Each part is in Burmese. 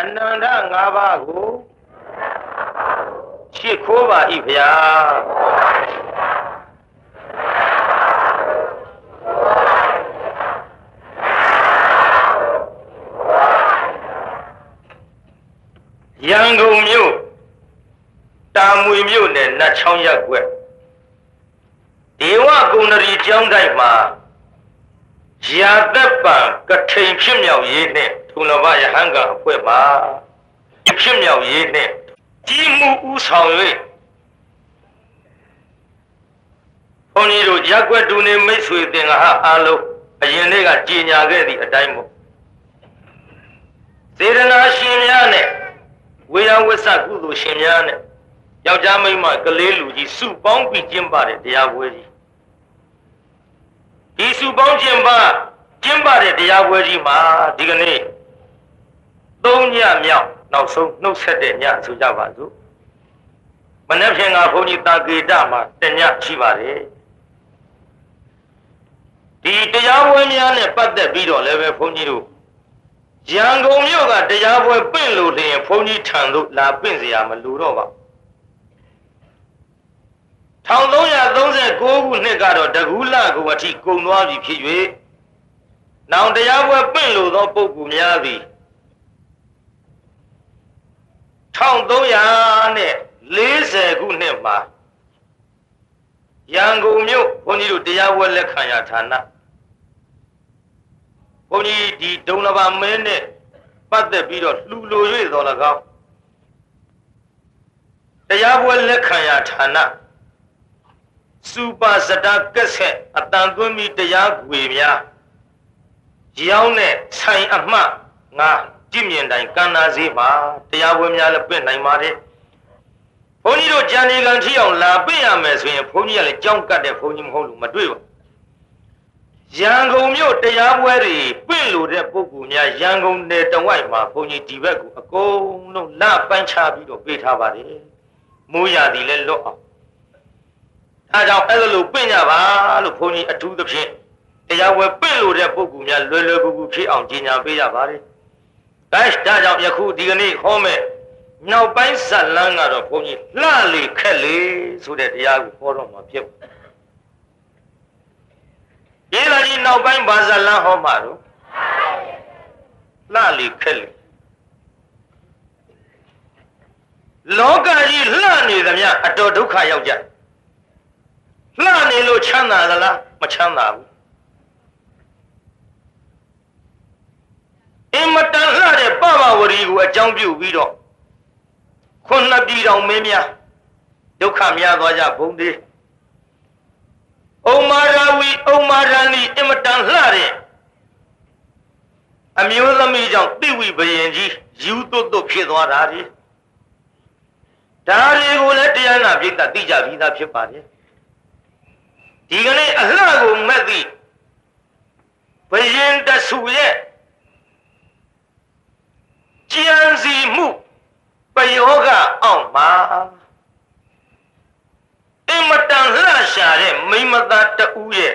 အနန္တ၅ပါးကိုရှ िख ိုးပါ၏ဗျာရန်ကုန်မြို့တာမွေမြို့နယ်နတ်ချောင်းရက်ွက်ဒေဝကုဏရီကျောင်းတိုက်မှာရာသက်ပံကထိန်ဖြစ်မြောက်ရေးနဲ့ ထုံလဘယဟန်ကအဖွဲ့မှာဖြစ်မြောက်ရေးနဲ့ကြီးမှုဥဆောင်၍ဘုန်းကြီးတို့ရက်ွက်တူနေမိတ်ဆွေတင်္ဂဟအားလုံးအရင်လေးကကြည်ညာခဲ့သည့်အတိုင်းမို့စေရနာရှင်များနဲ့ဝေယဝစ္စကုသိုလ်ရှင်များနဲ့ယောက်ျားမိန်းမကလေးလူကြီးစုပေါင်းပြီးကျင့်ပါတဲ့တရားပွဲကြီးဒီစုပေါင်းကျင့်ပါကျင့်ပါတဲ့တရားပွဲကြီးမှာဒီကနေ့ သုံးညမြောက်နောက်ဆုံးနှုတ်ဆက်တဲ့ညဆိုကြပါစို့မနေ့ဖြန်ကဘုန်းကြီးတာကေတမှာတညရှိပါတယ်ဒီတရားပွဲများနဲ့ပတ်သက်ပြီးတော့လည်းပဲဘုန်းကြီးတို့ရန်ကုန်မြို့ကတရားပွဲပင့်လို့လျင်ဘုန်းကြီးထံသို့လာပင့်เสียမလိုတော့ပါ1339ခုနှစ်ကတော့တကူးလကိုအထိကုံသွားပြီဖြစ်၍နောင်တရားပွဲပင့်လို့သောပုဂ္ဂိုလ်များသည် 1340ခုနှစ်မှာရန်ကုန်မြို့ဘုန်းကြီးတို့တရားပွဲလက်ခံရဌာနဘုန်းကြီးဒီဒုံလဘာမင်းနဲ့ပတ်သက်ပြီးတော့လှူလို၍တော်၎င်းတရားပွဲလက်ခံရဌာနစူပါစတာကက်ဆက်အတန်သွင်းပြီးတရားခွေများရောင်းတဲ့ဆိုင်အမှတ်ငါ ကြည့်မြင်တိုင်းကန္နာစည်းမှာတရားပွဲများလည်းပြင့်နိုင်ပါတယ်ဘုန်းကြီးတို့ကြံနေကံထီအောင်လာပြင့်ရမယ်ဆိုရင်ဘုန်းကြီးကလည်းကြောင်းကတ်တဲ့ဘုန်းကြီးမဟုတ်လို့မတွေ့ပါရန်ကုန်မြို့တရားပွဲတွေပြင့်လို့တဲ့ပုဂ္ဂိုလ်များရန်ကုန်နယ်တဝိုက်မှာဘုန်းကြီးဒီဘက်ကိုအကုန်လုံးလပန်းချပြီးတော့ပေးထားပါတယ်မိုးရာသီလည်းလွတ်အောင်အဲကြောင့်အဲ့လိုပြင့်ကြပါလို့ဘုန်းကြီးအထူးသဖြင့်တရားဝယ်ပြင့်လို့တဲ့ပုဂ္ဂိုလ်များလွယ်လွယ်ကူကူဖြစ်အောင်ကြီးညာပေးရပါတယ်။ ဒါဒါကြောင့်ယခုဒီကနေ့ဟောမဲ့နောက်ပိုင်းဇတ်လန်းကတော့ဘုန်းကြီးလှလေခက်လေဆိုတဲ့တရားကိုဟောတော့မှာဖြစ်ပါဒီလာကြီးနောက်ပိုင်းဘာဇလန်းဟောမှာတော့လှလေခက်လေလောကကြီးလှနေသမျှအတော်ဒုက္ခရောက်ကြလှနေလို့ချမ်းသာသလားမချမ်းသာဘူး အင်မတန်လှတဲ့ပပဝရီကိုအကြောင်းပြုပြီးတော့ခုနှစ်ပြည်တော်မင်းများဒုက္ခများသွားကြဘုံသေးဩမာရဝီဩမာရဏီအင်မတန်လှတဲ့အမျိုးသမီးကြောင့်တိဝိဘယင်ကြီးယူသွတ်သွတ်ဖြစ်သွားတာဒီဒါတွေကိုလည်းတရားနာပြိတ္တသိကြပြီးသားဖြစ်ပါတယ်ဒီကနေ့အလှကိုမက်သည့်ဘယင်တဆူရဲ့ ကြံစီမှုပယောဂအောင်မှာအင်မတန်လှရှာတဲ့မိမသားတူရဲ့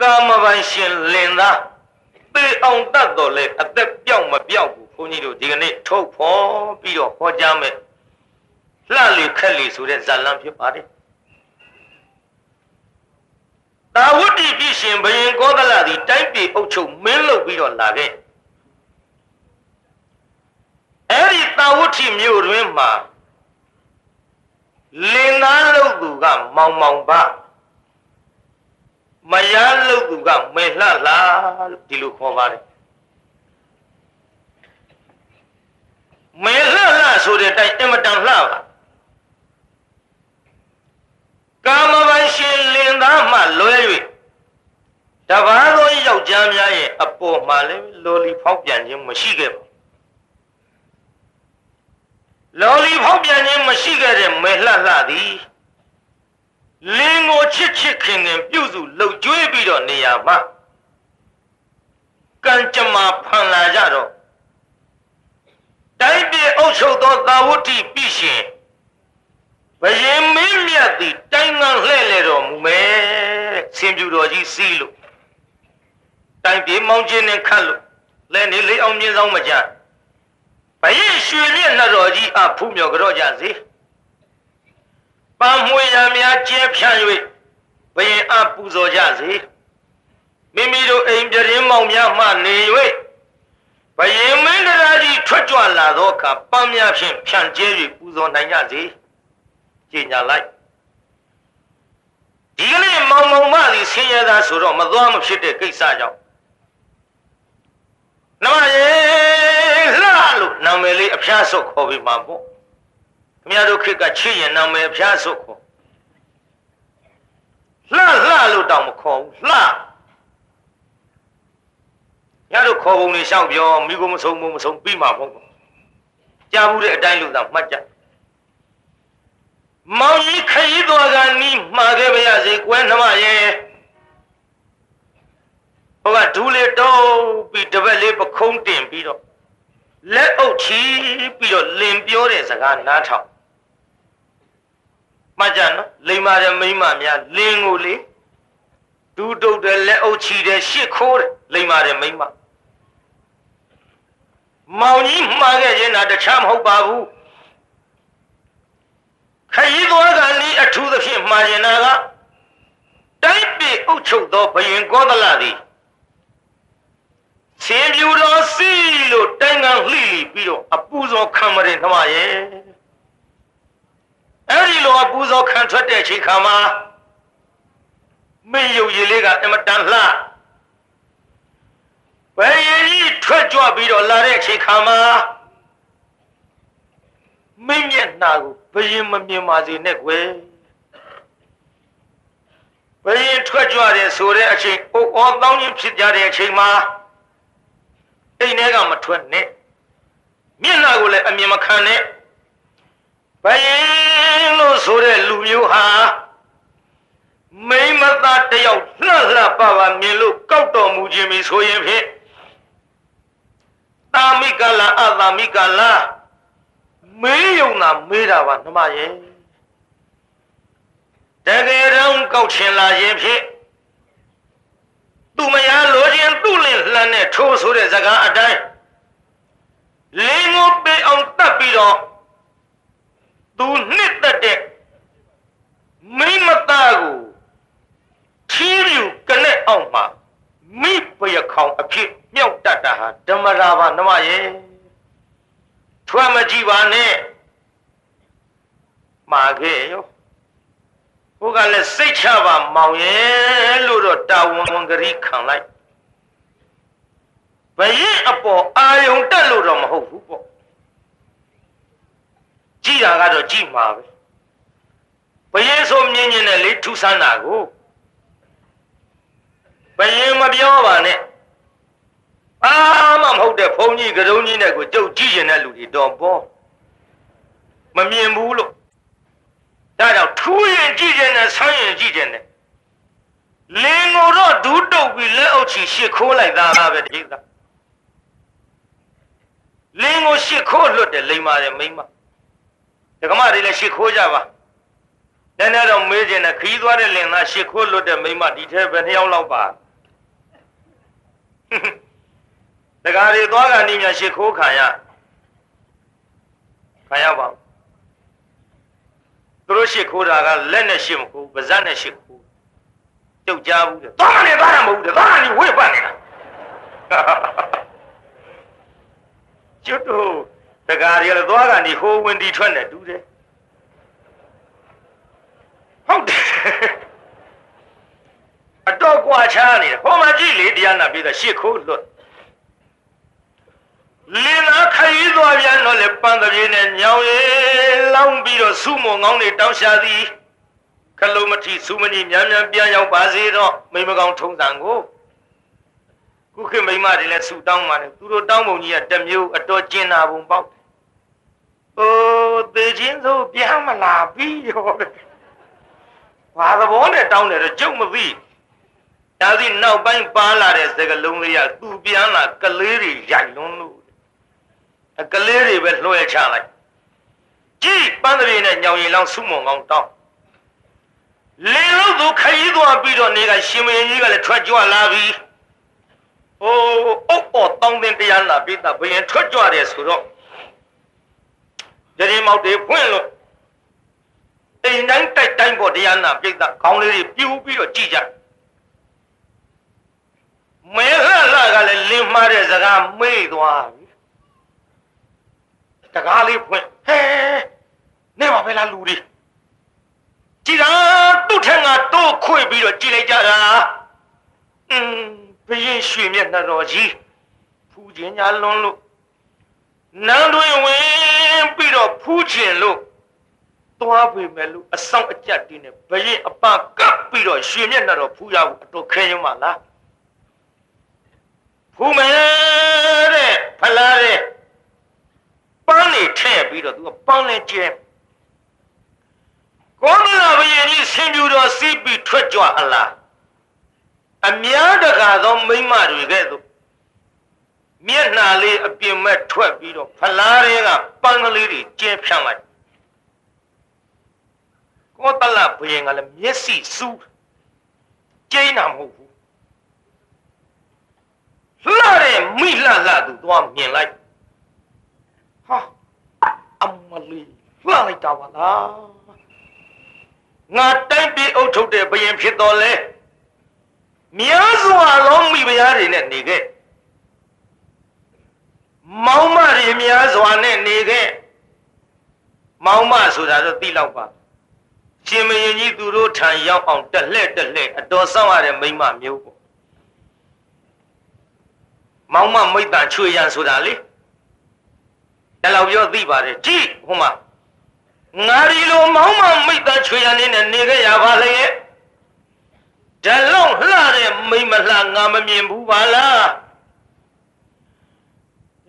ကာမပိုင်ရှင်လင်သားပေအောင်တတ်တော်လဲအသက်ပြောက်မပြောက်ဘူးဘုန်းကြီးတို့ဒီကနေ့ထုတ်ဖော်ပြီးတော့ဟောကြားမယ်လှလေခက်လေဆိုတဲ့ဇာလံဖြစ်ပါတယ်တာဝတိပြရှင်ဘယင်ကောသလသည်တိုင်းပြည်အုပ်ချုပ်မင်းလုပ်ပြီးတော့လာခဲ့ အဲ့ဒီတာဝတိမြို့တွင်မှာလင်သားလုပ်သူကမောင်မောင်ပါမယမ်းလုပ်သူကမေလှလှလို့ဒီလိုခေါ်ပါတယ်မေလှလှဆိုတဲ့အတိုင်းအင်မတန်လှပါကာမပိုင်ရှင်လင်သားမှလွဲ၍တပါးသောယောက်ျားများရဲ့အပေါ်မှာလည်းလော်လီဖောက်ပြန်ခြင်းမရှိခဲ့ပါ လော်လီဖောက်ပြန်ခြင်းမရှိခဲ့တဲ့မေလှလှသည်လင်းကိုချစ်ချစ်ခင်ခင်ပြုစုလှုပ်ကြွေးပြီးတော့နေရာမှာကံကြမ္မာဖန်လာကြတော့တိုင်းပြည်အုပ်ချုပ်သောသာဝတိပြည်ရှင်ဘယင်မင်းမြတ်သည်တိုင်းငန်းလှဲ့လေတော်မူမယ်ဆင်ပြူတော်ကြီးစီးလို့တိုင်းပြည်မောင်းခြင်းနဲ့ခတ်လို့လဲနေလေးအောင်မြင်းဆောင်မကြ ဘဘရင်ရွှေမြင့်နှတော်ကြီးအဖူးမြော်ကြော့ကြစေပန်းမွေရများကျဲဖြန့်၍ဘရင်အပူဇော်ကြစေမိမိတို့အိမ်ပြင်းမောင်များမှနေ၍ဘယင်မင်းတရားကြီးထွက်ကြွလာသောအခါပန်းများဖြင့်ဖြန့်ကျဲ၍ပူဇော်နိုင်ကြစေကြည်ညာလိုက်ဒီကနေ့မောင်မောင်မသည်ဆင်းရဲသားဆိုတော့မသွားမဖြစ်တဲ့ကိစ္စကြောင့် နမယေလှလို့နာမည်လေးအဖျားဆုပ်ခေါ်ပြီးမှာပေါ့ခင်ဗျားတို့ခေတ်ကချစ်ရင်နာမည်အဖျားဆုပ်ခေါ်လှလှလို့တောင်မခေါ်ဘူးလှညတို့ခေါ်ပုံလေးရှောက်ပြောမိကိုမဆုံးမဆုံးပြီးမှာပေါ့ကြားဘူးတဲ့အတိုင်းလို့သာမှတ်ကြမောင်ကြီးခရီးသွားကနီးမှာခဲ့ပါရစေကွယ်နှမရဲ့ ဟိုကဒူးလေးတုံးပြီးတပက်လေးပခုံးတင်ပြီးတော့လက်အုပ်ချီပြီးတော့လင်ပြောတဲ့စကားနားထောင်မှတ်ကြနော်လိမ္မာတဲ့မိမများလင်ကိုလေဒူးတုတ်တဲ့လက်အုပ်ချီတဲ့ရှစ်ခိုးတဲ့လိမ္မာတဲ့မိမမောင်ကြီးမှားခဲ့ခြင်းတာတခြားမဟုတ်ပါဘူးခရီးသွားကနီးအထူးသဖြင့်မှားရင်နာကတိုက်ပေအုပ်ချုပ်သောဘယင်ကောသလသည် ဆင်ပြူတော်စီလို့တိုင်ငံလှိလီပြီးတော့အပူဇော်ခံမရင်ခမရဲ့အဲ့ဒီလိုအပူဇော်ခံထွက်တဲ့အချိန်ခါမှာမင်းရုပ်ရည်လေးကအမတန်လှဘယ်ရည်ကြီးထွက်ကြွပြီးတော့လာတဲ့အချိန်ခါမှာမင်းမျက်နှာကိုဘယင်မမြင်ပါစေနဲ့ကွယ်ဘယင်ထွက်ကြွတယ်ဆိုတဲ့အချိန်အိုအောတောင်းချင်းဖြစ်ကြတဲ့အချိန်မှာ အိမ်ထဲကမထွက်နဲ့မျက်နှာကိုလည်းအမြင်မခံနဲ့ဘယင်လို့ဆိုတဲ့လူမျိုးဟာမိမသားတယောက်လှလှပပမြင်လို့ကောက်တော်မူခြင်းပြီဆိုရင်ဖြင့်တာမိကလာအတာမိကလာမေးယုံတာမေးတာပါနှမရဲ့တကယ်တော့ကောက်ချင်လာရင်ဖြင့် သူမယားလိုခြင်းသူ့လင်လှမ်းနဲ့ထိုးဆိုတဲ့စကားအတိုင်းလင်းကိုပေးအောင်တတ်ပြီးတော့သူနှစ်သက်တဲ့မိမသားကိုချီးမြူကနဲ့အောင်မှာမိပယခေါင်အဖြစ်မြောက်တတ်တာဟာဓမ္မရာပါနှမရဲ့ထွက်မကြည့်ပါနဲ့မာခဲ့ရော ဟိုကလည်းစိတ်ချပါမောင်ရဲ့လို့တော့တာဝန်ဝန်ကလေးခံလိုက်ဘရင်အပေါ်အာယုံတက်လို့တော့မဟုတ်ဘူးပေါ့ကြည်တာကတော့ကြည်မှာပဲဘရင်ဆိုမြင်မြင်နဲ့လေထူဆန်းတာကိုဘရင်မပြောပါနဲ့အာမမဟုတ်တဲ့ဘုန်းကြီးကတုံးကြီးနဲ့ကိုကြုတ်ကြည့်ရင်တဲ့လူတွေတော့ပေါ်မမြင်ဘူးလို့ ဒါကြောင့်ထူးရင်ကြည့်ခြင်းနဲ့ဆန်းရင်ကြည့်ခြင်းနဲ့လင်းကိုတော့ဒူးတုပ်ပြီးလက်အုပ်ချီရှစ်ခိုးလိုက်သားပဲဒီကလင်းကိုရှစ်ခိုးလွတ်တယ်လိမ္မာတယ်မိမဒကမတွေလည်းရှစ်ခိုးကြပါနည်းနည်းတော့မေးခြင်းနဲ့ခီးသွားတဲ့လင်သားရှစ်ခိုးလွတ်တဲ့မိမဒီထဲပဲနှစ်ယောက်လောက်ပါတကားတွေသွားကနီးမြရှ िख ိုးခံရခံရပါ သူတို့ရှိခိုးတာကလက်နဲ့ရှိမခိုးပါးစပ်နဲ့ရှိခိုးတုတ်ကြဘူးတဲ့သွားမနေသွားတာမဟုတ်ဘူးတဲ့သွားနေဝေ့ပတ်နေတာကျွတ်တို့တကာရီလည်းသွားကနေဟိုးဝင်တီထွက်နေတူးတယ်ဟုတ်တယ်အတော့ကွာချားနေတယ်ဟောမှာကြည့်လေတရားနာပြီးတော့ရှစ်ခိုးလွတ် လင်းနာခရီးသွားပြန်တော့လေပန်းတပြေနဲ့ညောင်ရည်လောင်းပြီးတော့စုမုံကောင်းတွေတောင်းရှာသည်ခလုံးမထီစုမနီမြန်မြန်ပြန်ရောက်ပါစေတော့မိမကောင်းထုံးစံကိုခုခေတ်မိမတွေလည်းဆူတောင်းပါတယ်သူတို့တောင်းပုံကြီးကတမျိုးအတော်ကျင်နာပုံပေါက်တယ်။အိုးသေချင်းဆိုပြန်မလာပြီးရောဘာသဘောနဲ့တောင်းတယ်တော့ကြုံမသိဒါစီနောက်ပိုင်းပါလာတဲ့စကလုံးလေးကသူပြန်လာကလေးတွေရိုက်လွန်းလို့ အကလေးတွေပဲလွှဲချလိုက်ကြည်ပန်းတပြေနဲ့ညောင်ရည်လောင်းစုမုံကောင်းတောင်းလင်းလို့သူခရီးသွားပြီးတော့နေကရှင်မင်းကြီးကလည်းထွက်ကြွလာပြီဟိုအုပ်ပေါ်တောင်းတင်တရားလာပြီးသားဘယင်ထွက်ကြွတယ်ဆိုတော့ကြရင်မောက်တွေဖွင့်လို့အိမ်တိုင်းတိုက်တိုင်းပေါ်တရားနာပြိဿခေါင်းလေးတွေပြူပြီးတော့ကြည်ကြမဲလှလှကလည်းလင်းမှားတဲ့စကားမေ့သွားပြီ တကားလေးဖွင့်ဟဲနေပါပဲလားလူတွေကြည်တာသူ့ထက်ငါတိုးခွေပြီးတော့ကြည်လိုက်ကြတာอืมဘယင်းရွှေမျက်နှာတော်ကြီးဖူးခြင်းညာလွန်းလို့နန်းတွင်ဝင်ပြီးတော့ဖူးခြင်းလို့သွားပေမဲ့လို့အဆောင်အကြက်တင်းနဲ့ဘရင်အပကပ်ပြီးတော့ရွှေမျက်နှာတော်ဖူးရဖို့အတော်ခဲရင်မလားဖူးမယ်တဲ့ဖလားတဲ့ ပန်းနေထည့်ပြီးတော့သူကပန်းလဲကျဲကောမလာဘရင်ကြီးဆင်ပြူတော်စီးပြီးထွက်ကြွအလားအများတကာသောမိမတွေကဲ့သို့မျက်နှာလေးအပြင်မဲ့ထွက်ပြီးတော့ဖလားတွေကပန်းကလေးတွေကျဲဖြန့်လိုက်ကောတလဘုရင်ကလည်းမျက်စိစူးကျိန်းတာမဟုတ်ဘူးလှတဲ့မိလှလှသူသွားမြင်လိုက်ဟာ အမလေးလှလိုက်တာပါလားငါတိုင်းပြည်အုပ်ထုတ်တဲ့ဘုရင်ဖြစ်တော်လဲများစွာသောမိဖုရားတွေနဲ့နေခဲ့မောင်မတွေများစွာနဲ့နေခဲ့မောင်မဆိုတာတော့သိလောက်ပါရှင်မရင်ကြီးသူတို့ထံရောက်အောင်တက်လှဲ့တက်လှဲ့အတော်ဆောင်ရတဲ့မိမမျိုးပေါ့မောင်မမိတ်တန်ချွေရန်ဆိုတာလေ တလောက်ပြောသိပါတယ်ကြည့်ဟိုမှာငါဒီလိုမောင်မမိတ်တန်ချွေရန်နေနဲ့နေခဲ့ရပါလေဓလုံးလှတဲ့မိမလှငါမမြင်ဘူးပါလား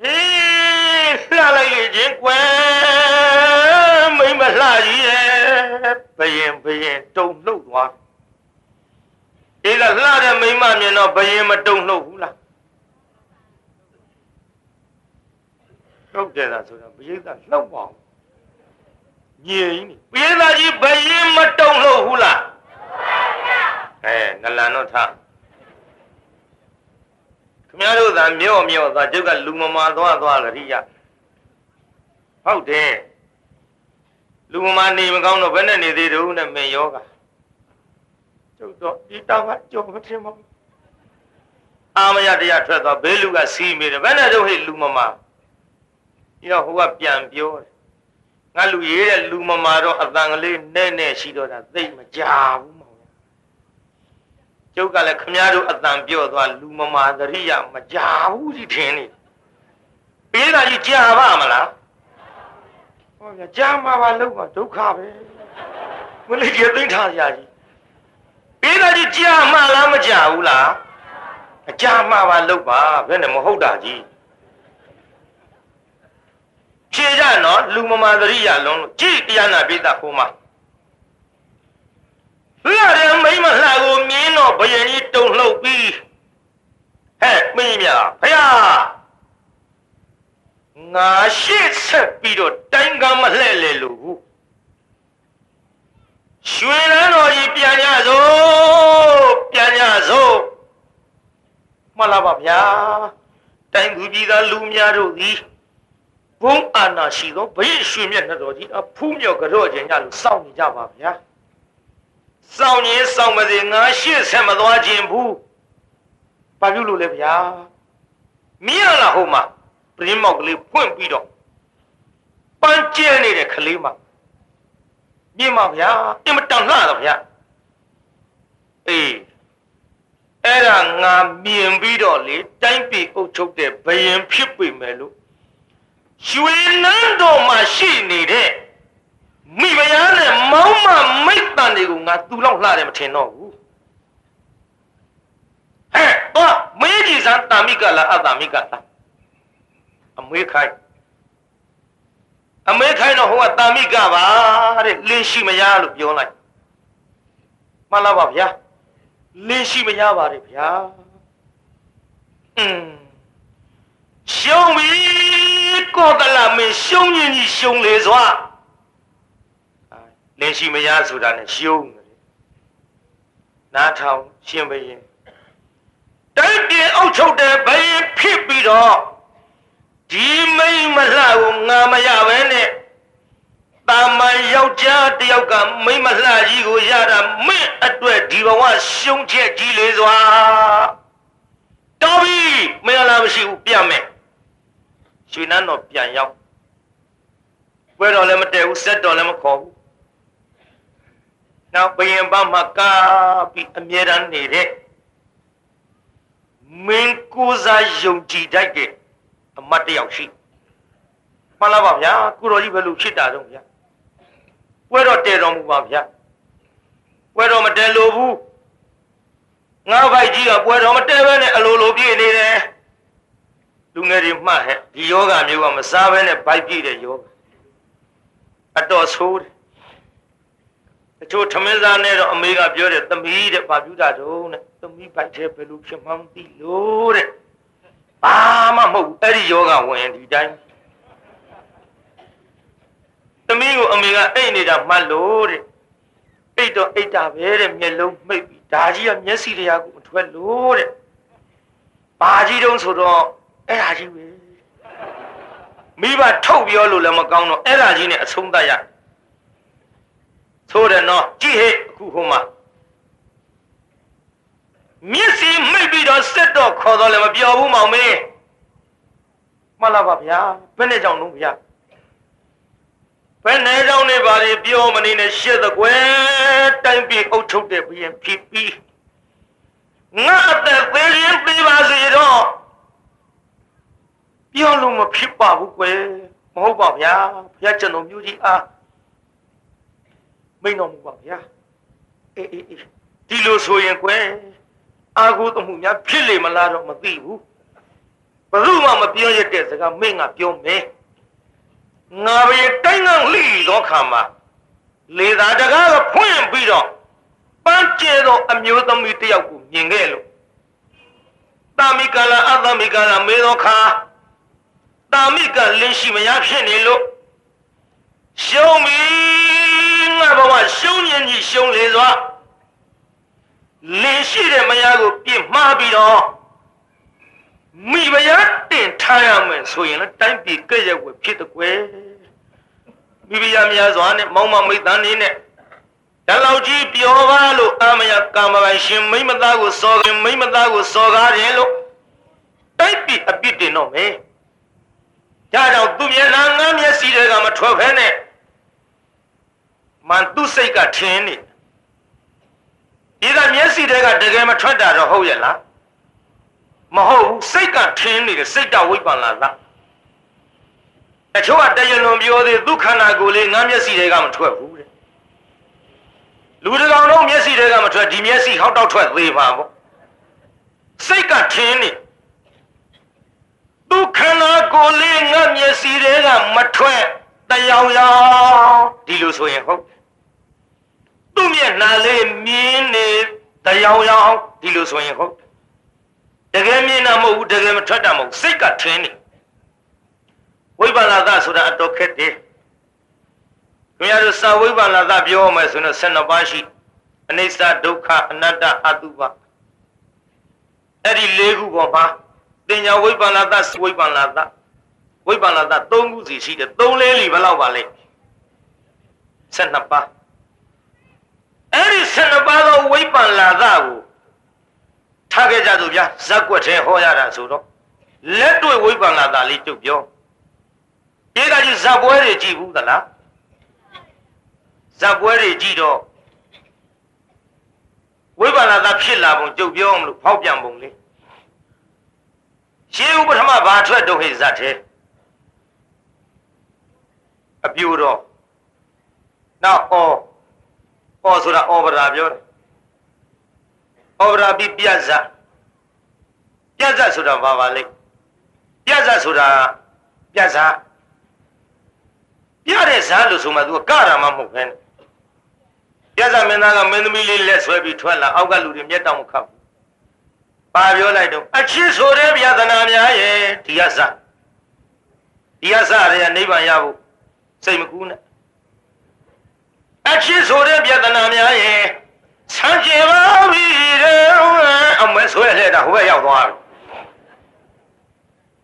အေးလှလိုက်လေချင်းကွယ်မိမလှကြီးရဲ့ဘယင်ဘယင်တုံလှုပ်သွားအေးကလှတဲ့မိမမြင်တော့ဘယင်မတုံလှုပ်ဘူးလား လှုပ်တယ်သာဆိုတော့ဘယင်ကလှုပ်ပါအောင်ညင်ကြီးဘယင်သားကြီးဘယင်မတုံလှုပ်ဘူးလားအဲနလန်တော့ထခမရတို့သာမြော့မြော့သွားကျုပ်ကလူမမာသွားသွားကြရိယဟုတ်တယ်လူမမာနေမကောင်းတော့ဘယ်နဲ့နေသေးတုံးနဲ့မင်ယောဂကျုပ်တော့ဒီတောင်ကကြော်မထင်ပါဘူးအာမရတရားထွက်သွားဘေးလူကစီးမိတယ်ဘယ်နဲ့တော့ဟဲ့လူမမာ ဒီတော့ဟိုကပြန်ပြောတယ်ငါလူရေးတဲ့လူမမာတော့အတန်ကလေးနဲ့နဲ့ရှိတော့တာသိမကြဘူးကျုပ်ကလည်းခမည်းတော်အတန်ပြော့သွားလူမမာသရိယမကြဘူးဒီထင်နေပေးတာကြီးကြာပါမလားဟောဗျာကြာမှာပါလို့ပါဒုက္ခပဲမလေးကြီးသိမ့်ထားရကြီးပေးတာကြီးကြာမှာလားမကြာဘူးလားအကြာမှာပါလို့ပါဘယ်နဲ့မဟုတ်တာကြီး ဖြေကြနော်လူမမာသရိယလုံးလို့ကြည်တရားနာပိသဟိုမှာလှတဲ့မိမလှကိုမြင်းတော့ဘယင်ကြီးတုံလှုပ်ပြီးဟဲ့မင်းမြဖယားငါရှေ့ဆက်ပြီးတော့တိုင်းကမ်းမလှဲ့လေလို့ရွှေလန်းတော်ကြီးပြန်ကြစို့ပြန်ကြစို့မှတ်လာပါဗျာတိုင်းသူပြည်သားလူများတို့သည် ဘုံအာနာရှိသောဘိရွှေမြတ်တော်ကြီးအဖူးမြော်ကြော့ခြင်းကြလို့စောင့်နေကြပါဗျာစောင့်ရင်စောင့်မစေငါရှေ့ဆက်မသွားခြင်းဘူးဘာပြုလို့လဲဗျာမင်းရလားဟိုမှာပရင်းမောက်ကလေးဖွင့်ပြီးတော့ပန်းကျဲနေတဲ့ကလေးမှာမြင်ပါဗျာအင်မတန်လှတော့ဗျာအေးအဲ့ဒါငါမြင်ပြီးတော့လေတိုင်းပြည်အုပ်ချုပ်တဲ့ဘယင်ဖြစ်ပေမဲ့လို့ ရွှေနန်းတော်မှာရှိနေတဲ့မိဖုရားနဲ့မောင်းမမိတ်တန်တွေကိုငါသူ့လောက်လှတယ်မထင်တော့ဘူးဟဲ့တော့မေးကြည့်စမ်းတာမိကလားအတာမိကလားအမွေးခိုင်းအမေခိုင်းတော့ဟိုကတာမိကပါတဲ့လင်းရှိမရလို့ပြောလိုက်မှန်လားပါဗျာလင်းရှိမရပါတယ်ဗျာอืมရှုံးပြီ ကိုတလာမင်းရှုံးရင်ကြီးရှုံးလေစွာလင်းရှိမရဆိုတာနဲ့ရှုံးတယ်နားထောင်ရှင်းဘရင်တိုက်ပြင်အုပ်ချုပ်တဲ့ဘရင်ဖြစ်ပြီးတော့ဒီမိမလှကိုငါမရပဲနဲ့ါမှယောက်ျားတယောက်ကမိမလှကြီးကိုရတာမင်းအတွက်ဒီဘဝရှုံးချက်ကြီးလေစွာတော်ပြီမင်းလားမရှိဘူးပြန်မယ် ရွှေနန်းတော်ပြန်ရောက်ပွဲတော်လည်းမတည့်ဘူးဆက်တော်လည်းမခေါ်ဘူးနောက်ဘယင်ဘမှာကားပြီးအမြဲတမ်းနေတဲ့မင်းကိုးစားယုံကြည်တတ်တဲ့အမတ်တယောက်ရှိမှန်လားပါဗျာကုတော်ကြီးဘယ်လိုဖြစ်တာတော့ဗျာပွဲတော်တည်တော်မူပါဗျာပွဲတော်မတည်လို့ဘူးငါးဖိုက်ကြီးကပွဲတော်မတည်ဘဲနဲ့အလိုလိုပြည့်နေတယ် လူငယ်တွေမှတ်ဟဲ့ဒီယောဂမျိုးကမစားဘဲနဲ့ဗိုက်ပြည့်တဲ့ယောဂအတော်ဆိုးတယ်တချို့ထမင်းစားနဲ့တော့အမေကပြောတယ်သမီးတဲ့ဘာပြုတာတုံးတဲ့သမီးဗိုက်ထဲဘယ်လိုဖြစ်မှန်းမသိလို့တဲ့ဘာမှမဟုတ်ဘူးအဲ့ဒီယောဂဝင်ဒီတိုင်းသမီးကိုအမေကအိတ်နေတာမှတ်လို့တဲ့အိတ်တော့အိတ်တာပဲတဲ့မျက်လုံးမှိတ်ပြီးဒါကြီးကမျက်စိတရားကိုမထွက်လို့တဲ့ဘာကြီးတုံးဆိုတော့ အဲ့ဒါကြီးပဲမိဘထုတ်ပြောလို့လည်းမကောင်းတော့အဲ့ဒါကြီးနဲ့အဆုံးသတ်ရဆိုတယ်နော်ကြည့်ဟဲ့အခုဟိုမှာမျက်စိမိတ်ပြီးတော့စက်တော့ခေါ်တော့လည်းမပြောဘူးမောင်မင်းမှန်လားပါဗျာဘယ်နဲ့ကြောင့်လုံးဗျာဘယ်နဲ့ကြောင့်နေပါလေပြောမနေနဲ့ရှစ်သကွယ်တိုင်းပြည်အုပ်ချုပ်တဲ့ဘုရင်ဖြစ်ပြီးငါအသက်သေးရင်ပြေးပါစေတော့ ပြောလို့မဖြစ်ပါဘူးကွယ်မဟုတ်ပါဗျာဘုရားကျွန်တော်မျိုးကြီးအားမိန်တော်မူပါဗျာအေးအေးအေးဒီလိုဆိုရင်ကွယ်အာဟုသမှုများဖြစ်လေမလားတော့မသိဘူးဘယ်သူမှမပြောရတဲ့စကားမင်းကပြောမယ်ငါပဲတိုင်းကလှိသောခါမှာလေသာတကားကဖွင့်ပြီးတော့ပန်းကျဲသောအမျိုးသမီးတယောက်ကိုမြင်ခဲ့လို့တာမိကလာအသမိကလာမေသောခါ တာမိကလင်းရှိမရဖြစ်နေလို့ရှုံးပြီငါဘဝရှုံးညင်ကြီးရှုံးလေစွာလင်းရှိတဲ့မယားကိုပြစ်မှားပြီးတော့မိမယားတင်ထားရမယ်ဆိုရင်လည်းတိုင်းပြည်ကဲ့ရဲ့ွယ်ဖြစ်တဲ့ကွယ်မိဖုရားများစွာနဲ့မောင်မမိတ်တန်းနေနဲ့တလောက်ကြီးပြောကားလို့အမယကာမပိုင်ရှင်မိမသားကိုစော်ခင်မိမသားကိုစော်ကားတယ်လို့တိုက်ပြီးအပြစ်တင်တော့မယ် ဒါကြောင့်သူမျက်နှာငမ်းမျက်စိတွေကမထွက်ဖဲနဲ့မန်သူစိတ်ကထင်းနေဒီကမျက်စိတွေကတကယ်မထွက်တာတော့ဟုတ်ရဲ့လားမဟုတ်ဘူးစိတ်ကထင်းနေတယ်စိတ်တဝိပ္ပန္နသာတချို့ကတရလွန်ပြောသေးသူခန္ဓာကိုယ်လေးငါမျက်စိတွေကမထွက်ဘူးတဲ့လူတကောင်လုံးမျက်စိတွေကမထွက်ဒီမျက်စိဟောက်တောက်ထွက်သေးပါပေါ့စိတ်ကထင်းနေ သူခန္ဓာကိုယ်လေးငါမျက်စိတွေကမထွက်တယောင်ယောင်ဒီလိုဆိုရင်ဟုတ်သူ့မျက်နှာလေးမြင်းနေတယောင်ယောင်ဒီလိုဆိုရင်ဟုတ်တကယ်မြင်တာမဟုတ်ဘူးတကယ်မထွက်တာမဟုတ်စိတ်ကထင်းနေဝိပ္ပန္နသဆိုတာအတော်ခက်တယ်ခင်ဗျားတို့စာဝိပ္ပန္နသပြောမယ်ဆိုတော့12ပါးရှိအနိစ္စဒုက္ခအနတ္တအတုပအဲ့ဒီ၄ခုပေါ်မှာ တင်ညာဝိပ္ပန္နသဝိပ္ပန္နသဝိပ္ပန္နသ၃ခုစီရှိတယ်၃လေးလီဘယ်လောက်ပါလဲ12ပါးအဲ့ဒီ12ပါးသောဝိပ္ပန္နသကိုထားခဲ့ကြသူဗျာဇက်ွက်ထဲဟောရတာဆိုတော့လက်တွေ့ဝိပ္ပန္နသလေးကျုပ်ပြောဒီကကြီးဇက်ပွဲတွေကြည်ဘူးသလားဇက်ပွဲတွေကြည်တော့ဝိပ္ပန္နသဖြစ်လာပုံကျုပ်ပြောမလို့ဖောက်ပြန်ပုံလေး ရှင်းဥပထမဘာထွက်တော့ဟိဇတ်သေးအပြိုတော့နောက်အောအောဆိုတာဩဗရာပြောတယ်ဩဗရာပြီးပြတ်ဇတ်ပြတ်ဇတ်ဆိုတာဘာပါလဲပြတ်ဇတ်ဆိုတာပြတ်ဇတ်ပြတဲ့ဇာတ်လို့ဆိုမှ तू ကရမှာမဟုတ်ခဲနဲ့ပြတ်ဇတ်မင်းသားကမင်းသမီးလေးလက်ဆွဲပြီးထွက်လာအောက်ကလူတွေမျက်တောင်မခတ်ဘူး ပါပြောလိုက်တော့အချစ်ဆိုတဲ့ဗျာဒနာများရဲ့ဒီကဇတ်ဒီကဇတ်ရဲ့နိဗ္ဗာန်ရဖို့စိတ်မကူးနဲ့အချစ်ဆိုတဲ့ပြဿနာများရဲ့ဆန်းကျင်ပါပြီတဲ့အမဲဆွဲလဲတာဟိုဘက်ရောက်သွားပြီ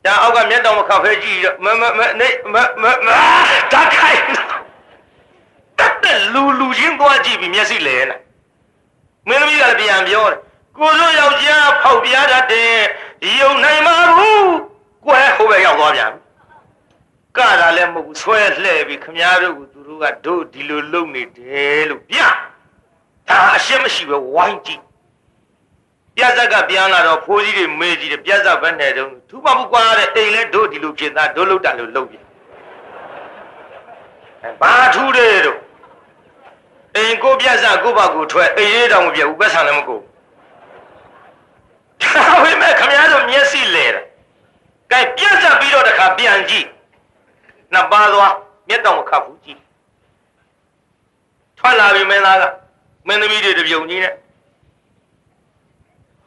ဒါအောက်ကမျက်တောင်မခတ်ဖဲကြည့်မမမနေမမမဓာတ်ခိုင်နဲ့လူလူချင်းသွားကြည့်ပြီးမျက်စိလဲနေမင်းသမီးကလည်းပြန်ပြောတယ် ကိုစိုးယောက်ျားဖောက်ပြားတတ်တယ်ယုံနိုင်မှာဘူးကွယ်ဟိုဘက်ရောက်သွားပြန်ကတာလည်းမဟုတ်ဘူးဆွဲလှဲ့ပြီးခမားတို့ကသူတို့ကတို့ဒီလိုလုပ်နေတယ်လို့ပြဒါအရှင်းမရှိပဲဝိုင်းကြည့်ပြဇက်ကပြန်လာတော့ဖိုးကြီးတွေမေးကြည့်တယ်ပြဇက်ဘက်နဲ့တုန်းထူပါဘူးကွာတဲ့အိမ်လဲတို့ဒီလိုဖြစ်သားတို့လုတ်တာလို့လုပ်ပြန်ဘာထူးတယ်တို့အိမ်ကိုပြဇက်ကိုပါကိုထွက်အိမ်ရေးတောင်မပြဘူးပတ်ဆံလည်းမကိုဒါ ပေမဲ့ခမရတို့မျက်စိလဲတယ်ကဲပြဇက်ပြီးတော့တခါပြန်ကြည့်နှစ်ပါးသွားမျက်တောင်မခတ်ဘူးကြည့်ထွက်လာပြီမင်းသားကမင်းသမီးတွေတပြုံကြီးနဲ့